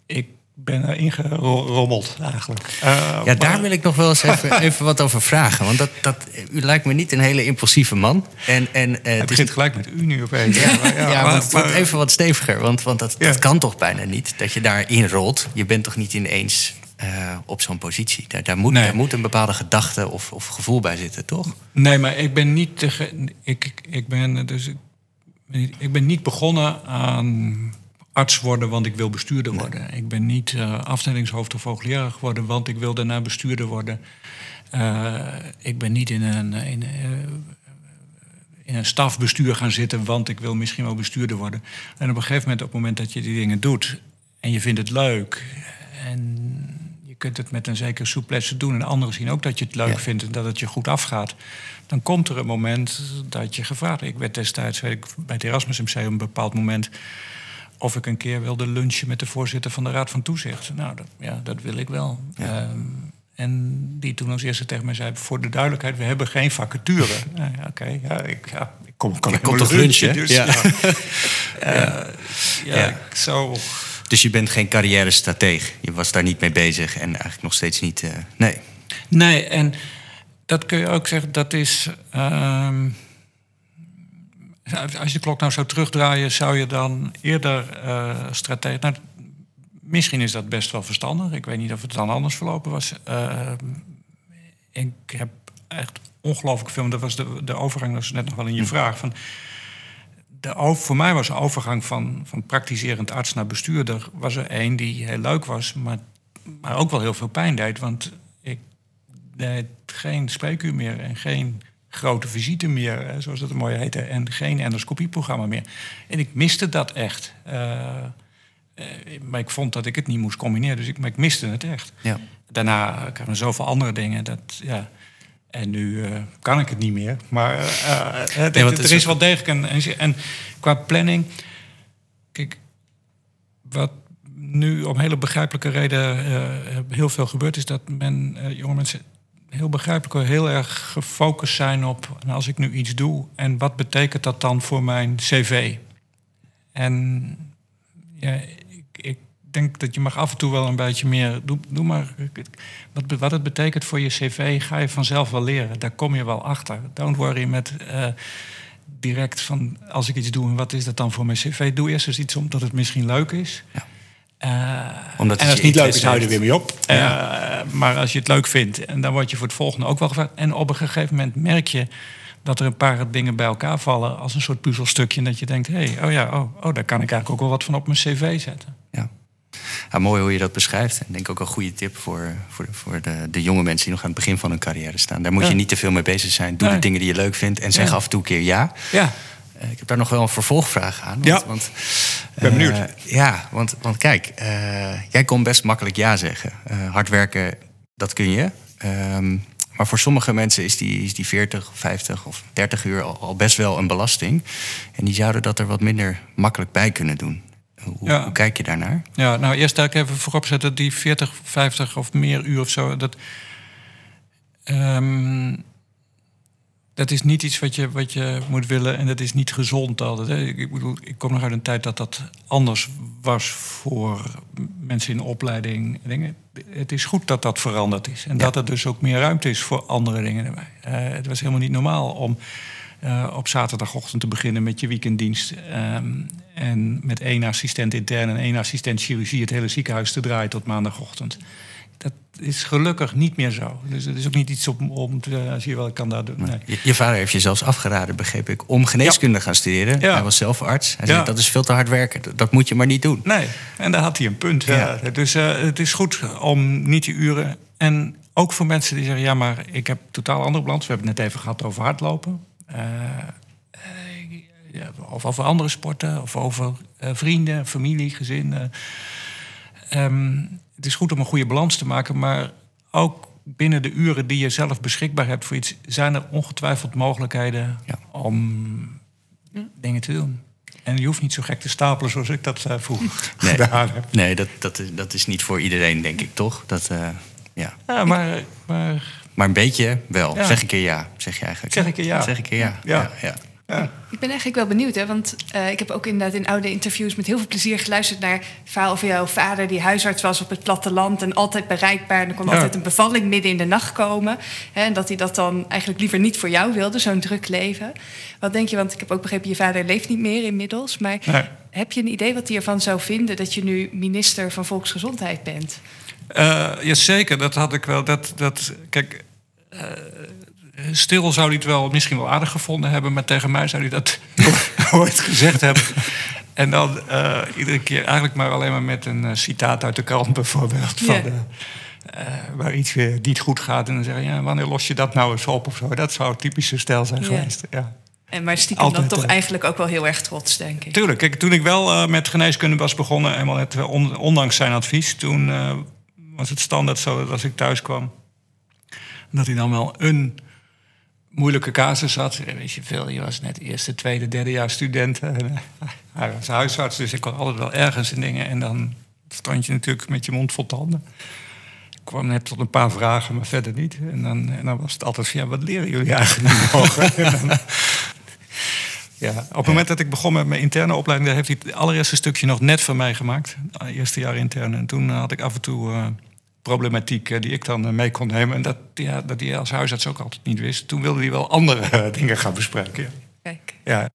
Speaker 3: Ik ben er ingerommeld eigenlijk.
Speaker 2: Uh, ja, daar wil ik nog wel eens even, [laughs] even, wat over vragen. Want dat, dat, u lijkt me niet een hele impulsieve man. En, en,
Speaker 3: uh, het begint gelijk met u nu opeens.
Speaker 2: ja, ja, ja, [laughs] ja maar, even wat steviger. Want, want dat, dat kan toch bijna niet, dat je daarin rolt. Je bent toch niet ineens uh, op zo'n positie. Daar, daar, moet, nee. daar moet een bepaalde gedachte of, of gevoel bij zitten, toch?
Speaker 3: Nee, maar ik ben niet... Te, ik, ik, ben, dus, ik ben niet begonnen aan arts worden, want ik wil bestuurder worden. Ik ben niet uh, afdelingshoofd of hoogleraar geworden, want ik wil daarna bestuurder worden. Uh, ik ben niet in een, in, uh, in een stafbestuur gaan zitten, want ik wil misschien wel bestuurder worden. En op een gegeven moment, op het moment dat je die dingen doet en je vindt het leuk en je kunt het met een zekere souplesse doen en anderen zien ook dat je het leuk ja. vindt en dat het je goed afgaat, dan komt er een moment dat je gevraagd. Ik werd destijds weet ik, bij het Erasmus Museum een bepaald moment of ik een keer wilde lunchen met de voorzitter van de Raad van Toezicht. Nou, dat, ja, dat wil ik wel. Ja. Um, en die toen als eerste tegen mij zei: Voor de duidelijkheid, we hebben geen vacature. [laughs] nou, ja, Oké, okay, ja, ik, ja, ik kom, kan ik
Speaker 2: kom toch lunchen? Dus, ja.
Speaker 3: uh, [laughs] zo.
Speaker 2: Dus je bent geen carrière-strateeg. Je was daar niet mee bezig en eigenlijk nog steeds niet. Uh, nee.
Speaker 3: Nee, en Dat kun je ook zeggen, dat is. ehm, als je de klok nou zou terugdraaien, zou je dan eerder eh strategie. Nou, misschien is dat best wel verstandig. Ik weet niet of het dan anders verlopen was. Ehm, ik heb echt ongelooflijk veel. Dat was de, de overgang, dat was net nog wel in je vraag. Van, de, over- voor mij was de overgang van, van praktiserend arts naar bestuurder... was er één die heel leuk was, maar, maar ook wel heel veel pijn deed. Want ik deed geen spreekuur meer en geen grote visite meer, zoals dat mooi heette... en geen endoscopieprogramma meer. En ik miste dat echt. Eh, eh, maar ik vond dat ik het niet moest combineren, dus ik, maar ik miste het echt.
Speaker 2: Ja.
Speaker 3: Daarna kwamen zoveel andere dingen. Dat, ja. En nu eh, kan ik het niet meer. Maar het-
Speaker 2: Nee, want
Speaker 3: er
Speaker 2: het
Speaker 3: is,
Speaker 2: is
Speaker 3: wel degelijk een... En, en qua planning... Kijk, wat nu om hele begrijpelijke reden heel veel gebeurt... is dat men, jonge mensen heel begrijpelijk heel erg gefocust zijn op... nou, als ik nu iets doe, en wat betekent dat dan voor mijn cv? En ja, ik, denk dat je mag af en toe wel een beetje meer... Doe, doe maar wat, wat het betekent voor je cv, ga je vanzelf wel leren. Daar kom je wel achter. Don't worry met eh, direct van... als ik iets doe, en wat is dat dan voor mijn cv? Doe eerst eens iets omdat het misschien leuk is.
Speaker 2: Ja.
Speaker 3: Eh,
Speaker 2: Omdat
Speaker 4: En als het niet leuk is,
Speaker 2: interesse
Speaker 4: hou je er weer mee op.
Speaker 3: eh, maar als je het leuk vindt, en dan word je voor het volgende ook wel gevraagd. En op een gegeven moment merk je dat er een paar dingen bij elkaar vallen als een soort puzzelstukje. En dat je denkt, hé, hey, oh ja, oh, oh, daar kan ik eigenlijk ook wel wat van op mijn cv zetten.
Speaker 2: Ja. Ja, mooi hoe je dat beschrijft. En ik denk ook een goede tip voor, voor, voor de, de jonge mensen die nog aan het begin van hun carrière staan. Daar moet
Speaker 3: Ja.
Speaker 2: je niet te veel mee bezig zijn. Doe
Speaker 3: Nee.
Speaker 2: de dingen die je leuk vindt en zeg
Speaker 3: Ja.
Speaker 2: af en toe een keer ja.
Speaker 3: Ja,
Speaker 2: ik heb daar nog wel een vervolgvraag aan. Want,
Speaker 4: Ja.
Speaker 2: want,
Speaker 4: ben
Speaker 2: eh,
Speaker 4: benieuwd.
Speaker 2: ja, want, want kijk, eh, jij kon best makkelijk ja zeggen. Eh, hard werken, dat kun je. Ehm, maar voor sommige mensen is die, is die 40, 50 of 30 uur al, al best wel een belasting. En die zouden dat er wat minder makkelijk bij kunnen doen. Hoe,
Speaker 3: Ja.
Speaker 2: hoe kijk je daarnaar?
Speaker 3: Ja, nou eerst daar even voorop zetten, die 40, 50 of meer uur of zo, dat, ehm, dat is niet iets wat je, wat je moet willen en dat is niet gezond altijd. Hè. Ik, bedoel, ik kom nog uit een tijd dat dat anders was voor mensen in opleiding. en Dingen. Het is goed dat dat veranderd is en dat er dus ook meer ruimte is voor andere dingen. Eh, het was helemaal niet normaal om eh, op zaterdagochtend te beginnen met je weekenddienst. ehm, en met één assistent intern en één assistent chirurgie het hele ziekenhuis te draaien tot maandagochtend. Dat is gelukkig niet meer zo. Dus het is ook niet iets om, om te, als je wel kan dat doen. Nee.
Speaker 2: Je, je vader heeft je zelfs afgeraden, begreep ik, om geneeskunde te gaan studeren.
Speaker 3: Ja.
Speaker 2: Hij was zelf arts. Hij
Speaker 3: Ja.
Speaker 2: zei, dat is veel te hard werken. Dat, dat moet je maar niet doen.
Speaker 3: Nee, en daar had hij een punt. Dus eh, het is goed om niet die uren. En ook voor mensen die zeggen: ja, maar ik heb totaal andere balans. We hebben het net even gehad over hardlopen. Eh, eh, ja, of over andere sporten, of over vrienden, familie, gezin. Eh. Ehm, het is goed om een goede balans te maken, maar ook binnen de uren die je zelf beschikbaar hebt voor iets, zijn er ongetwijfeld mogelijkheden
Speaker 2: Ja.
Speaker 3: om dingen te doen. En je hoeft niet zo gek te stapelen zoals ik dat uh, vroeger
Speaker 2: Nee, [laughs]
Speaker 3: gedaan heb.
Speaker 2: nee dat, dat, is, dat is niet voor iedereen, denk ik, toch? Dat, eh, ja.
Speaker 3: Ja, maar, maar
Speaker 2: Maar een beetje wel.
Speaker 3: Ja.
Speaker 2: Zeg een keer ja, zeg je eigenlijk.
Speaker 3: Zeg een keer ja.
Speaker 2: Zeg een keer ja.
Speaker 3: Ja.
Speaker 2: Ja.
Speaker 1: Ik ben eigenlijk wel benieuwd, hè? want eh, ik heb ook inderdaad in oude interviews met heel veel plezier geluisterd naar het verhaal over jouw vader die huisarts was op het platteland en altijd bereikbaar. En er kon
Speaker 3: Ja.
Speaker 1: altijd een bevalling midden in de nacht komen. Hè, en dat hij dat dan eigenlijk liever niet voor jou wilde, zo'n druk leven. Wat denk je, want ik heb ook begrepen, je vader leeft niet meer inmiddels. Maar
Speaker 3: Nee.
Speaker 1: heb je een idee wat hij ervan zou vinden dat je nu minister van Volksgezondheid bent?
Speaker 3: Uh, Jazeker, dat had ik wel. Dat, dat, kijk, uh, stil zou hij het wel misschien wel aardig gevonden hebben, maar tegen mij zou hij dat [laughs] ooit gezegd hebben. En dan uh, iedere keer eigenlijk maar alleen maar met een uh, citaat uit de krant bijvoorbeeld. Van, uh, waar iets weer niet goed gaat. En dan zeggen, ja, wanneer los je dat nou eens op of zo. Dat zou typische stijl zijn geweest. Ja.
Speaker 1: En maar stiekem
Speaker 3: Altijd,
Speaker 1: dan toch
Speaker 3: eh,
Speaker 1: eigenlijk ook wel heel erg trots, denk ik.
Speaker 3: Tuurlijk, kijk, toen ik wel met geneeskunde was begonnen, eenmaal net, on, ondanks zijn advies, toen was het standaard zo dat als ik thuis kwam, dat hij dan wel een moeilijke casus had. Weet je veel, je was net eerste, tweede, derde jaar student. En, [laughs] hij was huisarts, dus ik kon altijd wel ergens in dingen. En dan stond je natuurlijk met je mond vol tanden. Ik kwam net tot een paar vragen, maar verder niet. En dan, en dan was het altijd van, ja, wat leren jullie eigenlijk nu nog? [laughs] Ja, op het moment dat ik begon met mijn interne opleiding, daar heeft hij het allereerste stukje nog net van mij gemaakt. Eerste jaar interne. En toen had ik af en toe eh, problematiek die ik dan mee kon nemen. En dat, ja, dat hij als huisarts ook altijd niet wist. Toen wilde hij wel andere dingen gaan bespreken.
Speaker 1: Kijk. Ja.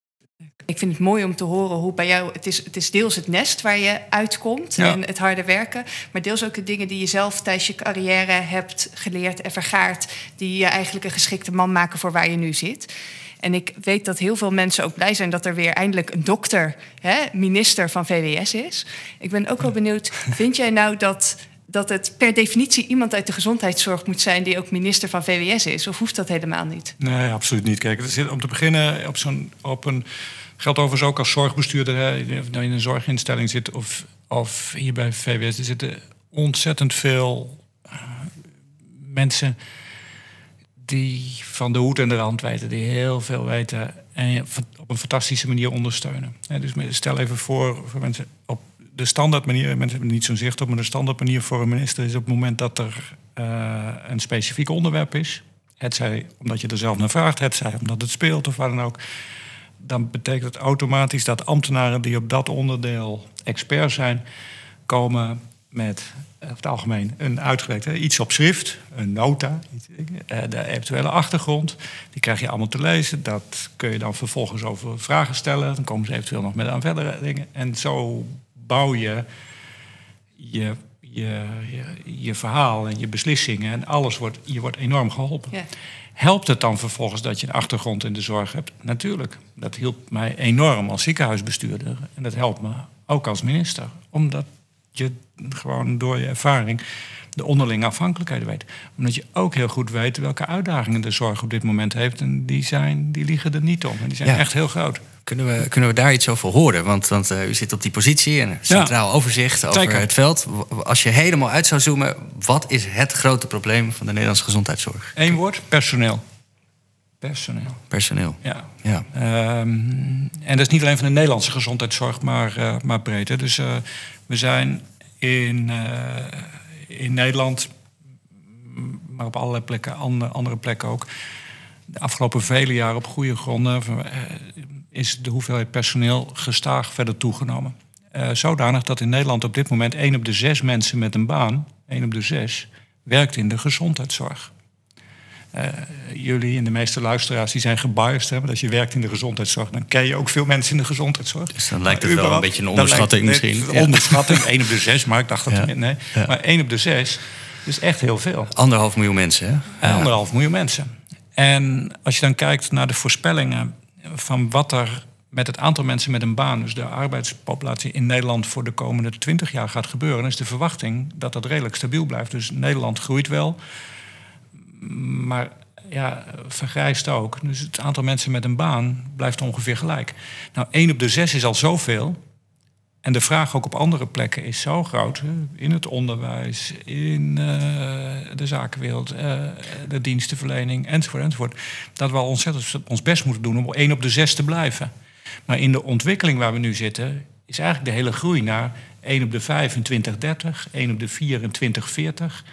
Speaker 1: Ik vind het mooi om te horen hoe bij jou... Het is, het is deels het nest waar je uitkomt en het harde werken... maar deels ook de dingen die je zelf tijdens je carrière hebt geleerd en vergaard... die je eigenlijk een geschikte man maken voor waar je nu zit. En ik weet dat heel veel mensen ook blij zijn dat er weer eindelijk een dokter, hè, minister van VWS is. Ik ben ook wel benieuwd, vind jij nou dat dat het per definitie iemand uit de gezondheidszorg moet zijn die ook minister van VWS is? Of hoeft dat helemaal niet?
Speaker 3: Nee, absoluut niet. Kijk, zit, om te beginnen op, zo'n, op een. Geldt overigens ook als zorgbestuurder, hè, of nou in een zorginstelling zit of, of hier bij VWS. Er zitten ontzettend veel uh, mensen die van de hoed en de rand weten, die heel veel weten en op een fantastische manier ondersteunen. Dus stel even voor, voor mensen op de standaard manier, mensen hebben niet zo'n zicht op, maar de standaard manier voor een minister is op het moment dat er uh, een specifiek onderwerp is. Het zij omdat je er zelf naar vraagt, het zij omdat het speelt of waar dan ook. Dan betekent het automatisch dat ambtenaren die op dat onderdeel expert zijn, komen met over het algemeen een uitgewerkt iets op schrift, een nota, eh, de eventuele achtergrond. Die krijg je allemaal te lezen. Dat kun je dan vervolgens over vragen stellen. Dan komen ze eventueel nog met aan verdere dingen. En zo bouw je je, je, je, verhaal en je beslissingen en alles wordt, je wordt enorm geholpen. Ja. Helpt het dan vervolgens dat je een achtergrond in de zorg hebt? Natuurlijk. Dat hielp mij enorm als ziekenhuisbestuurder. En dat helpt me ook als minister. Omdat je gewoon door je ervaring de onderlinge afhankelijkheden weet. Omdat je ook heel goed weet welke uitdagingen de zorg op dit moment heeft. En die, zijn, die liggen er niet om. En die zijn echt heel groot.
Speaker 2: Kunnen we, kunnen we daar iets over horen? Want, want uh, u zit op die positie en centraal overzicht over het veld. Als je helemaal uit zou zoomen, wat is het grote probleem van de Nederlandse gezondheidszorg?
Speaker 3: Eén woord, personeel. Personeel.
Speaker 2: Personeel.
Speaker 3: Ja. ja. Ehm, en dat is niet alleen van de Nederlandse gezondheidszorg, maar, uh, maar breed. Dus uh, we zijn in, in Nederland, maar op allerlei plekken, andere plekken ook, de afgelopen vele jaren op goede gronden is de hoeveelheid personeel gestaag verder toegenomen. Uh, zodanig dat in Nederland op dit moment één op de zes mensen met een baan, één op de zes, werkt in de gezondheidszorg. Uh, jullie en de meeste luisteraars die zijn gebiased. Hè, als je werkt in de gezondheidszorg, dan ken je ook veel mensen in de gezondheidszorg.
Speaker 2: Dus dan lijkt het wel een beetje een onderschatting misschien.
Speaker 3: Een onderschatting, één op de zes, maar ik dacht dat ja. nee. Maar één op de zes is echt heel veel.
Speaker 2: Anderhalf miljoen mensen,
Speaker 3: hè? Anderhalf miljoen mensen. En als je dan kijkt naar de voorspellingen van wat er met het aantal mensen met een baan, dus de arbeidspopulatie in Nederland voor de komende 20 jaar gaat gebeuren, is de verwachting dat dat redelijk stabiel blijft. Dus Nederland groeit wel, maar ja, vergrijst ook. Dus het aantal mensen met een baan blijft ongeveer gelijk. Nou, 1 op de 6 is al zoveel. En de vraag ook op andere plekken is zo groot. In het onderwijs, in uh, de zakenwereld, uh, de dienstenverlening enzovoort, enzovoort. Dat we al ontzettend ons best moeten doen om één op de zes te blijven. Maar in de ontwikkeling waar we nu zitten, is eigenlijk de hele groei naar 1 op de 5 in 2030, 1 op de 4 in 2040.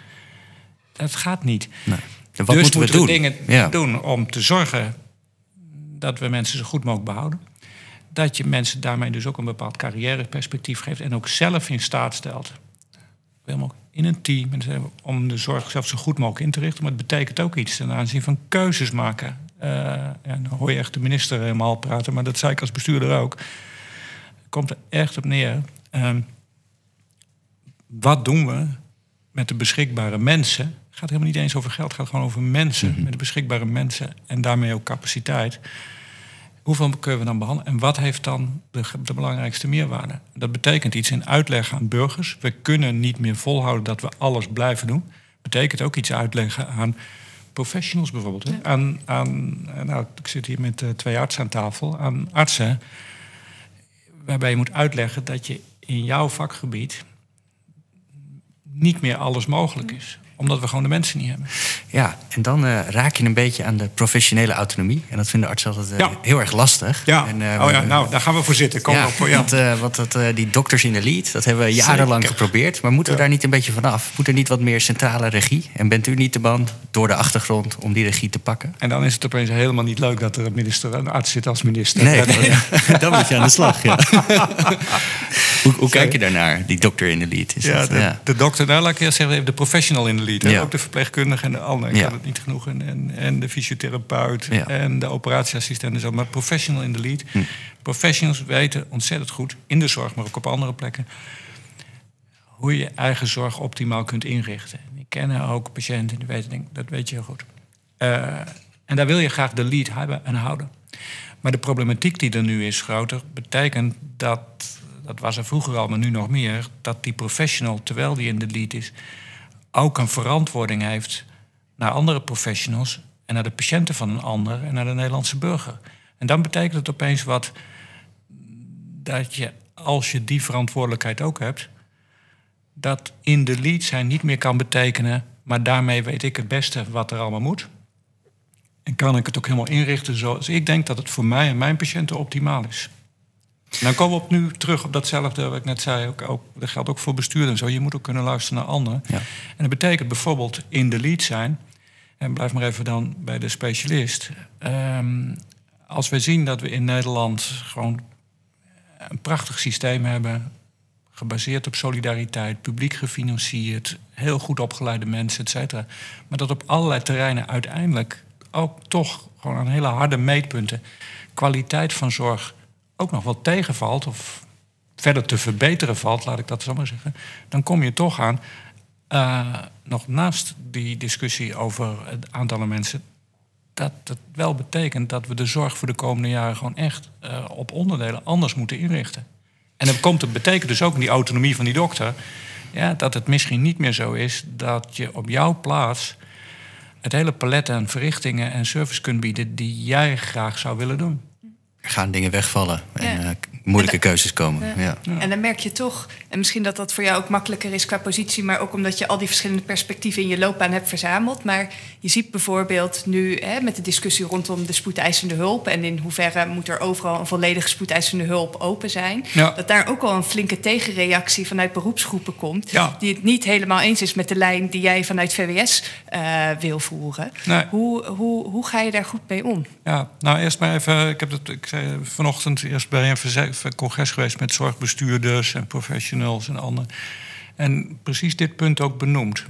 Speaker 3: Dat gaat niet. Nee.
Speaker 2: Wat dus moeten we, doen?
Speaker 3: dingen ja. doen om te zorgen dat we mensen zo goed mogelijk behouden dat je mensen daarmee dus ook een bepaald carrièreperspectief geeft en ook zelf in staat stelt. In een team om de zorg zelf zo goed mogelijk in te richten. Maar het betekent ook iets ten aanzien van keuzes maken. Uh, ja, dan hoor je echt de minister helemaal praten, maar dat zei ik als bestuurder ook. Komt er echt op neer. Uh, wat doen we met de beschikbare mensen? Het gaat helemaal niet eens over geld, het gaat gewoon over mensen. Mhm. Met de beschikbare mensen en daarmee ook capaciteit hoeveel kunnen we dan behandelen en wat heeft dan de, de, belangrijkste meerwaarde? Dat betekent iets in uitleg aan burgers. We kunnen niet meer volhouden dat we alles blijven doen. Betekent ook iets uitleggen aan professionals bijvoorbeeld. Aan, aan, nou, ik zit hier met uh, twee artsen aan tafel, aan artsen. Waarbij je moet uitleggen dat je in jouw vakgebied niet meer alles mogelijk is omdat we gewoon de mensen niet hebben.
Speaker 2: Ja, en dan uh, raak je een beetje aan de professionele autonomie. En dat vinden artsen altijd uh, heel erg lastig.
Speaker 3: Ja.
Speaker 2: En,
Speaker 3: uh, oh ja, nou, daar gaan we voor zitten. Kom
Speaker 2: ja,
Speaker 3: op. Ja.
Speaker 2: Want, wat dat, die dokters in de lead, dat hebben we jarenlang Zeker. geprobeerd. Maar moeten we daar niet een beetje vanaf? Moet er niet wat meer centrale regie? En bent u niet de man door de achtergrond om die regie te pakken?
Speaker 3: En dan is het opeens helemaal niet leuk dat er een, minister, een arts zit als minister.
Speaker 2: Nee, dan, [laughs] [laughs] dan moet je aan de slag. Ja. [laughs] hoe, hoe kijk je daarnaar, die dokter in de lead?
Speaker 3: Is ja, de, ja, de, dokter, nou laat ik eerst zeggen, de professional in de lead. Ja. Ook de verpleegkundige en de andere, ik kan het niet genoeg. En, en de fysiotherapeut en de operatieassistent en zo. Maar professional in de lead. Hm. Professionals weten ontzettend goed, in de zorg, maar ook op andere plekken... hoe je eigen zorg optimaal kunt inrichten. Ik ken ook patiënten die weten, dat weet je heel goed. Uh, en daar wil je graag de lead hebben en houden. Maar de problematiek die er nu is groter, betekent dat, dat was er vroeger al, maar nu nog meer, dat die professional, terwijl die in de lead is, ook een verantwoording heeft naar andere professionals en naar de patiënten van een ander en naar de Nederlandse burger. En dan betekent het opeens wat dat je, als je die verantwoordelijkheid ook hebt, dat in de lead zijn niet meer kan betekenen, maar daarmee weet ik het beste wat er allemaal moet. En kan ik het ook helemaal inrichten zoals ik denk dat het voor mij en mijn patiënten optimaal is. Dan komen we op nu terug op datzelfde wat ik net zei. Ook, ook, dat geldt ook voor bestuur en zo. Je moet ook kunnen luisteren naar anderen. Ja. En dat betekent bijvoorbeeld in de lead zijn. En blijf maar even dan bij de specialist. Um, als we zien dat we in Nederland gewoon een prachtig systeem hebben. Gebaseerd op solidariteit, publiek gefinancierd, heel goed opgeleide mensen, et cetera. Maar dat op allerlei terreinen uiteindelijk ook toch gewoon aan hele harde meetpunten kwaliteit van zorg ook nog wel tegenvalt of verder te verbeteren valt, laat ik dat zo maar zeggen, dan kom je toch aan, uh, nog naast die discussie over het aantal mensen, dat het wel betekent dat we de zorg voor de komende jaren gewoon echt uh, op onderdelen anders moeten inrichten. En dat komt, het betekent dus ook in die autonomie van die dokter, ja, dat het misschien niet meer zo is dat je op jouw plaats het hele palet aan verrichtingen en service kunt bieden die jij graag zou willen doen.
Speaker 2: Er gaan dingen wegvallen ja. uh, moeilijke keuzes komen. Ja.
Speaker 1: En dan merk je toch, en misschien dat dat voor jou ook makkelijker is qua positie, maar ook omdat je al die verschillende perspectieven in je loopbaan hebt verzameld. Maar je ziet bijvoorbeeld nu hè, met de discussie rondom de spoedeisende hulp en in hoeverre moet er overal een volledige spoedeisende hulp open zijn, dat daar ook al een flinke tegenreactie vanuit beroepsgroepen komt, die het niet helemaal eens is met de lijn die jij vanuit VWS uh, eh, wil voeren. Hoe, hoe, hoe ga je daar goed mee om?
Speaker 3: Ja, nou eerst maar even, ik heb het, ik zei vanochtend eerst bij een congres geweest met zorgbestuurders en professionals en anderen. En precies dit punt ook benoemd.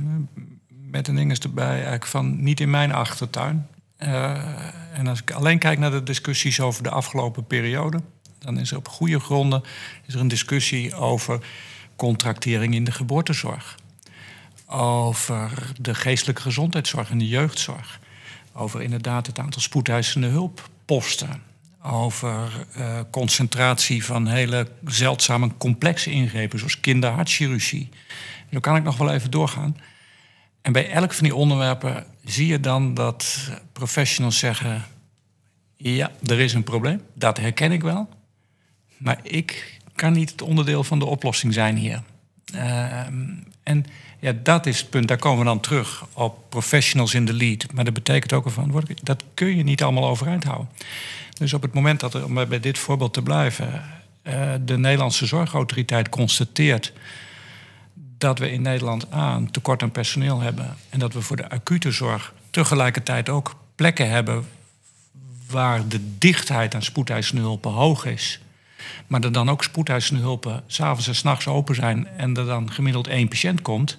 Speaker 3: Met een ding is erbij eigenlijk van niet in mijn achtertuin. Uh, en als ik alleen kijk naar de discussies over de afgelopen periode, dan is er op goede gronden is er een discussie over contractering in de geboortezorg. Over de geestelijke gezondheidszorg en de jeugdzorg. Over inderdaad het aantal spoedeisende hulpposten over uh, concentratie van hele zeldzame complexe ingrepen, zoals kinderhartchirurgie. Zo kan ik nog wel even doorgaan. En bij elk van die onderwerpen zie je dan dat professionals zeggen: Ja, er is een probleem, dat herken ik wel. Maar ik kan niet het onderdeel van de oplossing zijn hier. Uh, en ja, dat is het punt. Daar komen we dan terug op professionals in de lead. Maar dat betekent ook van, dat kun je niet allemaal overeind houden. Dus op het moment dat er, om bij dit voorbeeld te blijven, uh, de Nederlandse Zorgautoriteit constateert dat we in Nederland A, een tekort aan personeel hebben en dat we voor de acute zorg tegelijkertijd ook plekken hebben waar de dichtheid aan spoedeisende hulpen hoog is. Maar er dan ook spoedeisende hulpen s'avonds en s'nachts open zijn en er dan gemiddeld één patiënt komt.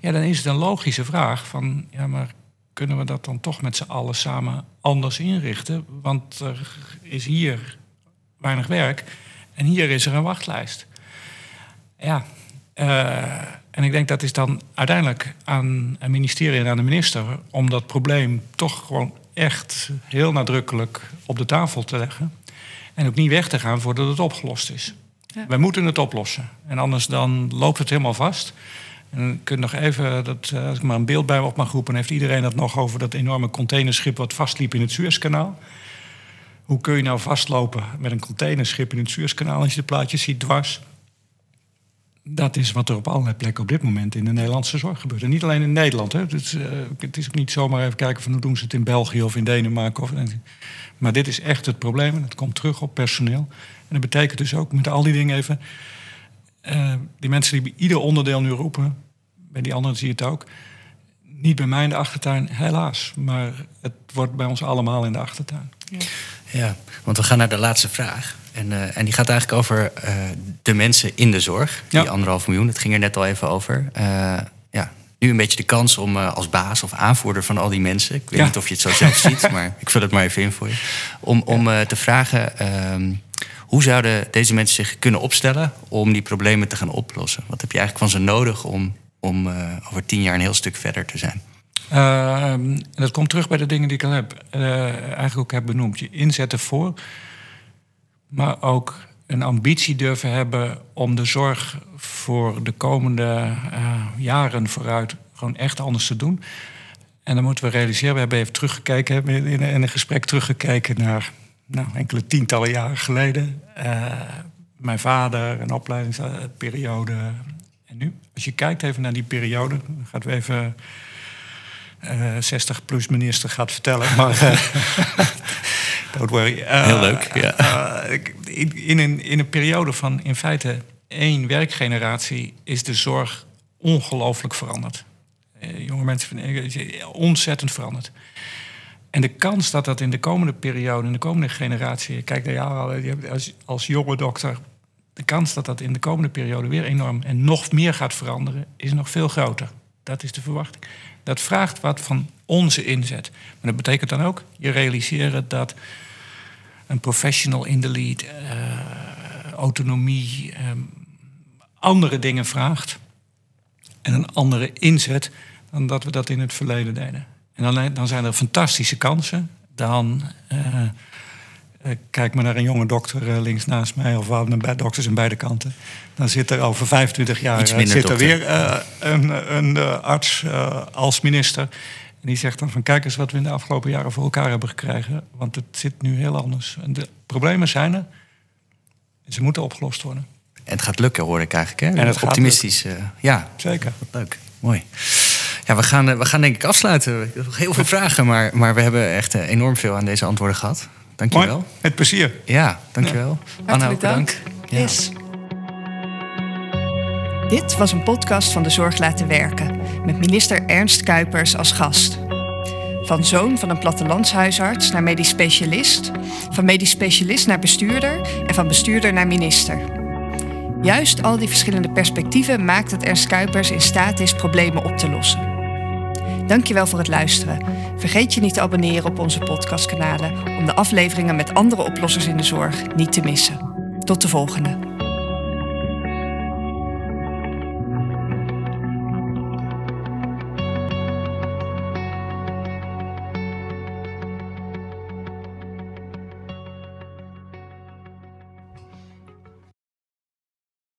Speaker 3: Ja, dan is het een logische vraag van, ja, maar kunnen we dat dan toch met z'n allen samen anders inrichten? Want er is hier weinig werk en hier is er een wachtlijst. Ja, uh, en ik denk dat is dan uiteindelijk aan het ministerie en aan de minister om dat probleem toch gewoon echt heel nadrukkelijk op de tafel te leggen. En ook niet weg te gaan voordat het opgelost is. Ja. Wij moeten het oplossen. En anders dan loopt het helemaal vast. En kunt nog even, dat, eh, als ik maar een beeld bij op mag roepen, heeft iedereen het nog over dat enorme containerschip wat vastliep in het Suezkanaal. Hoe kun je nou vastlopen met een containerschip in het Suezkanaal als je de plaatjes ziet dwars? Dat is wat er op allerlei plekken op dit moment in de Nederlandse zorg gebeurt. En niet alleen in Nederland. Hè. Uh, het is ook niet zomaar even kijken van hoe doen ze het in België of in Denemarken. Of, maar dit is echt het probleem het komt terug op personeel. En dat betekent dus ook met al die dingen even uh, die mensen die bij ieder onderdeel nu roepen, bij die anderen zie je het ook. Niet bij mij in de achtertuin, helaas. Maar het wordt bij ons allemaal in de achtertuin. Ja.
Speaker 2: Ja, want we gaan naar de laatste vraag. En, uh, en die gaat eigenlijk over uh, de mensen in de zorg. Die ja. anderhalf miljoen, het ging er net al even over. Uh, ja, nu een beetje de kans om als baas of aanvoerder van al die mensen... ik weet ja. niet of je het zo zelf [laughs] ziet, maar ik vul het maar even in voor je... om, om te vragen... Ehm, hoe zouden deze mensen zich kunnen opstellen om die problemen te gaan oplossen? Wat heb je eigenlijk van ze nodig om, om over tien jaar een heel stuk verder te zijn?
Speaker 3: Uh, dat komt terug bij de dingen die ik al heb, uh, eigenlijk ook heb benoemd. Je inzetten voor, maar ook een ambitie durven hebben om de zorg voor de komende uh, jaren vooruit gewoon echt anders te doen. En dan moeten we realiseren, we hebben even teruggekeken, in, in een gesprek teruggekeken naar nou, enkele tientallen jaren geleden. Uh, mijn vader, een opleidingsperiode. En nu, als je kijkt even naar die periode, dan gaan we even uh, eh, 60 plus minister gaat vertellen. [laughs] Maar uh, don't worry. Uh,
Speaker 2: Heel leuk. Ja.
Speaker 3: In, een, in een periode van in feite één werkgeneratie is de zorg ongelooflijk veranderd. jonge mensen vinden ontzettend veranderd. En de kans dat dat in de komende periode, in de komende generatie, kijk naar jou als, als jonge dokter, de kans dat dat in de komende periode weer enorm en nog meer gaat veranderen, is nog veel groter. Dat is de verwachting. Dat vraagt wat van onze inzet. Maar dat betekent dan ook je realiseren dat een professional in de lead, uh, autonomie, um, andere dingen vraagt. En een andere inzet dan dat we dat in het verleden deden. En dan, dan zijn er fantastische kansen. Dan uh, uh, kijk maar naar een jonge dokter uh, links naast mij, of wel dokters aan beide kanten. Dan zit er over 25 jaar zit er weer een, een arts als minister. En die zegt dan van kijk eens wat we in de afgelopen jaren voor elkaar hebben gekregen. Want het zit nu heel anders. En de problemen zijn er. En ze moeten opgelost worden.
Speaker 2: En het gaat lukken, hoor ik eigenlijk. Hè? En het Optimistisch. ja,
Speaker 3: zeker.
Speaker 2: Leuk, mooi. Ja, we gaan, we gaan denk ik afsluiten. Nog heel veel vragen, maar, maar we hebben echt enorm veel aan deze antwoorden gehad. Dankjewel. Mooi,
Speaker 3: met plezier.
Speaker 2: Ja, dankjewel. Ja.
Speaker 1: Anna, bedankt. Ja. Yes. Dit was een podcast van de Zorg Laten Werken met minister Ernst Kuipers als gast. Van zoon van een plattelandshuisarts naar medisch specialist, van medisch specialist naar bestuurder en van bestuurder naar minister. Juist al die verschillende perspectieven maakt dat Ernst Kuipers in staat is problemen op te lossen. Dankjewel voor het luisteren. Vergeet je niet te abonneren op onze podcastkanalen om de afleveringen met andere oplossers in de zorg niet te missen. Tot de volgende.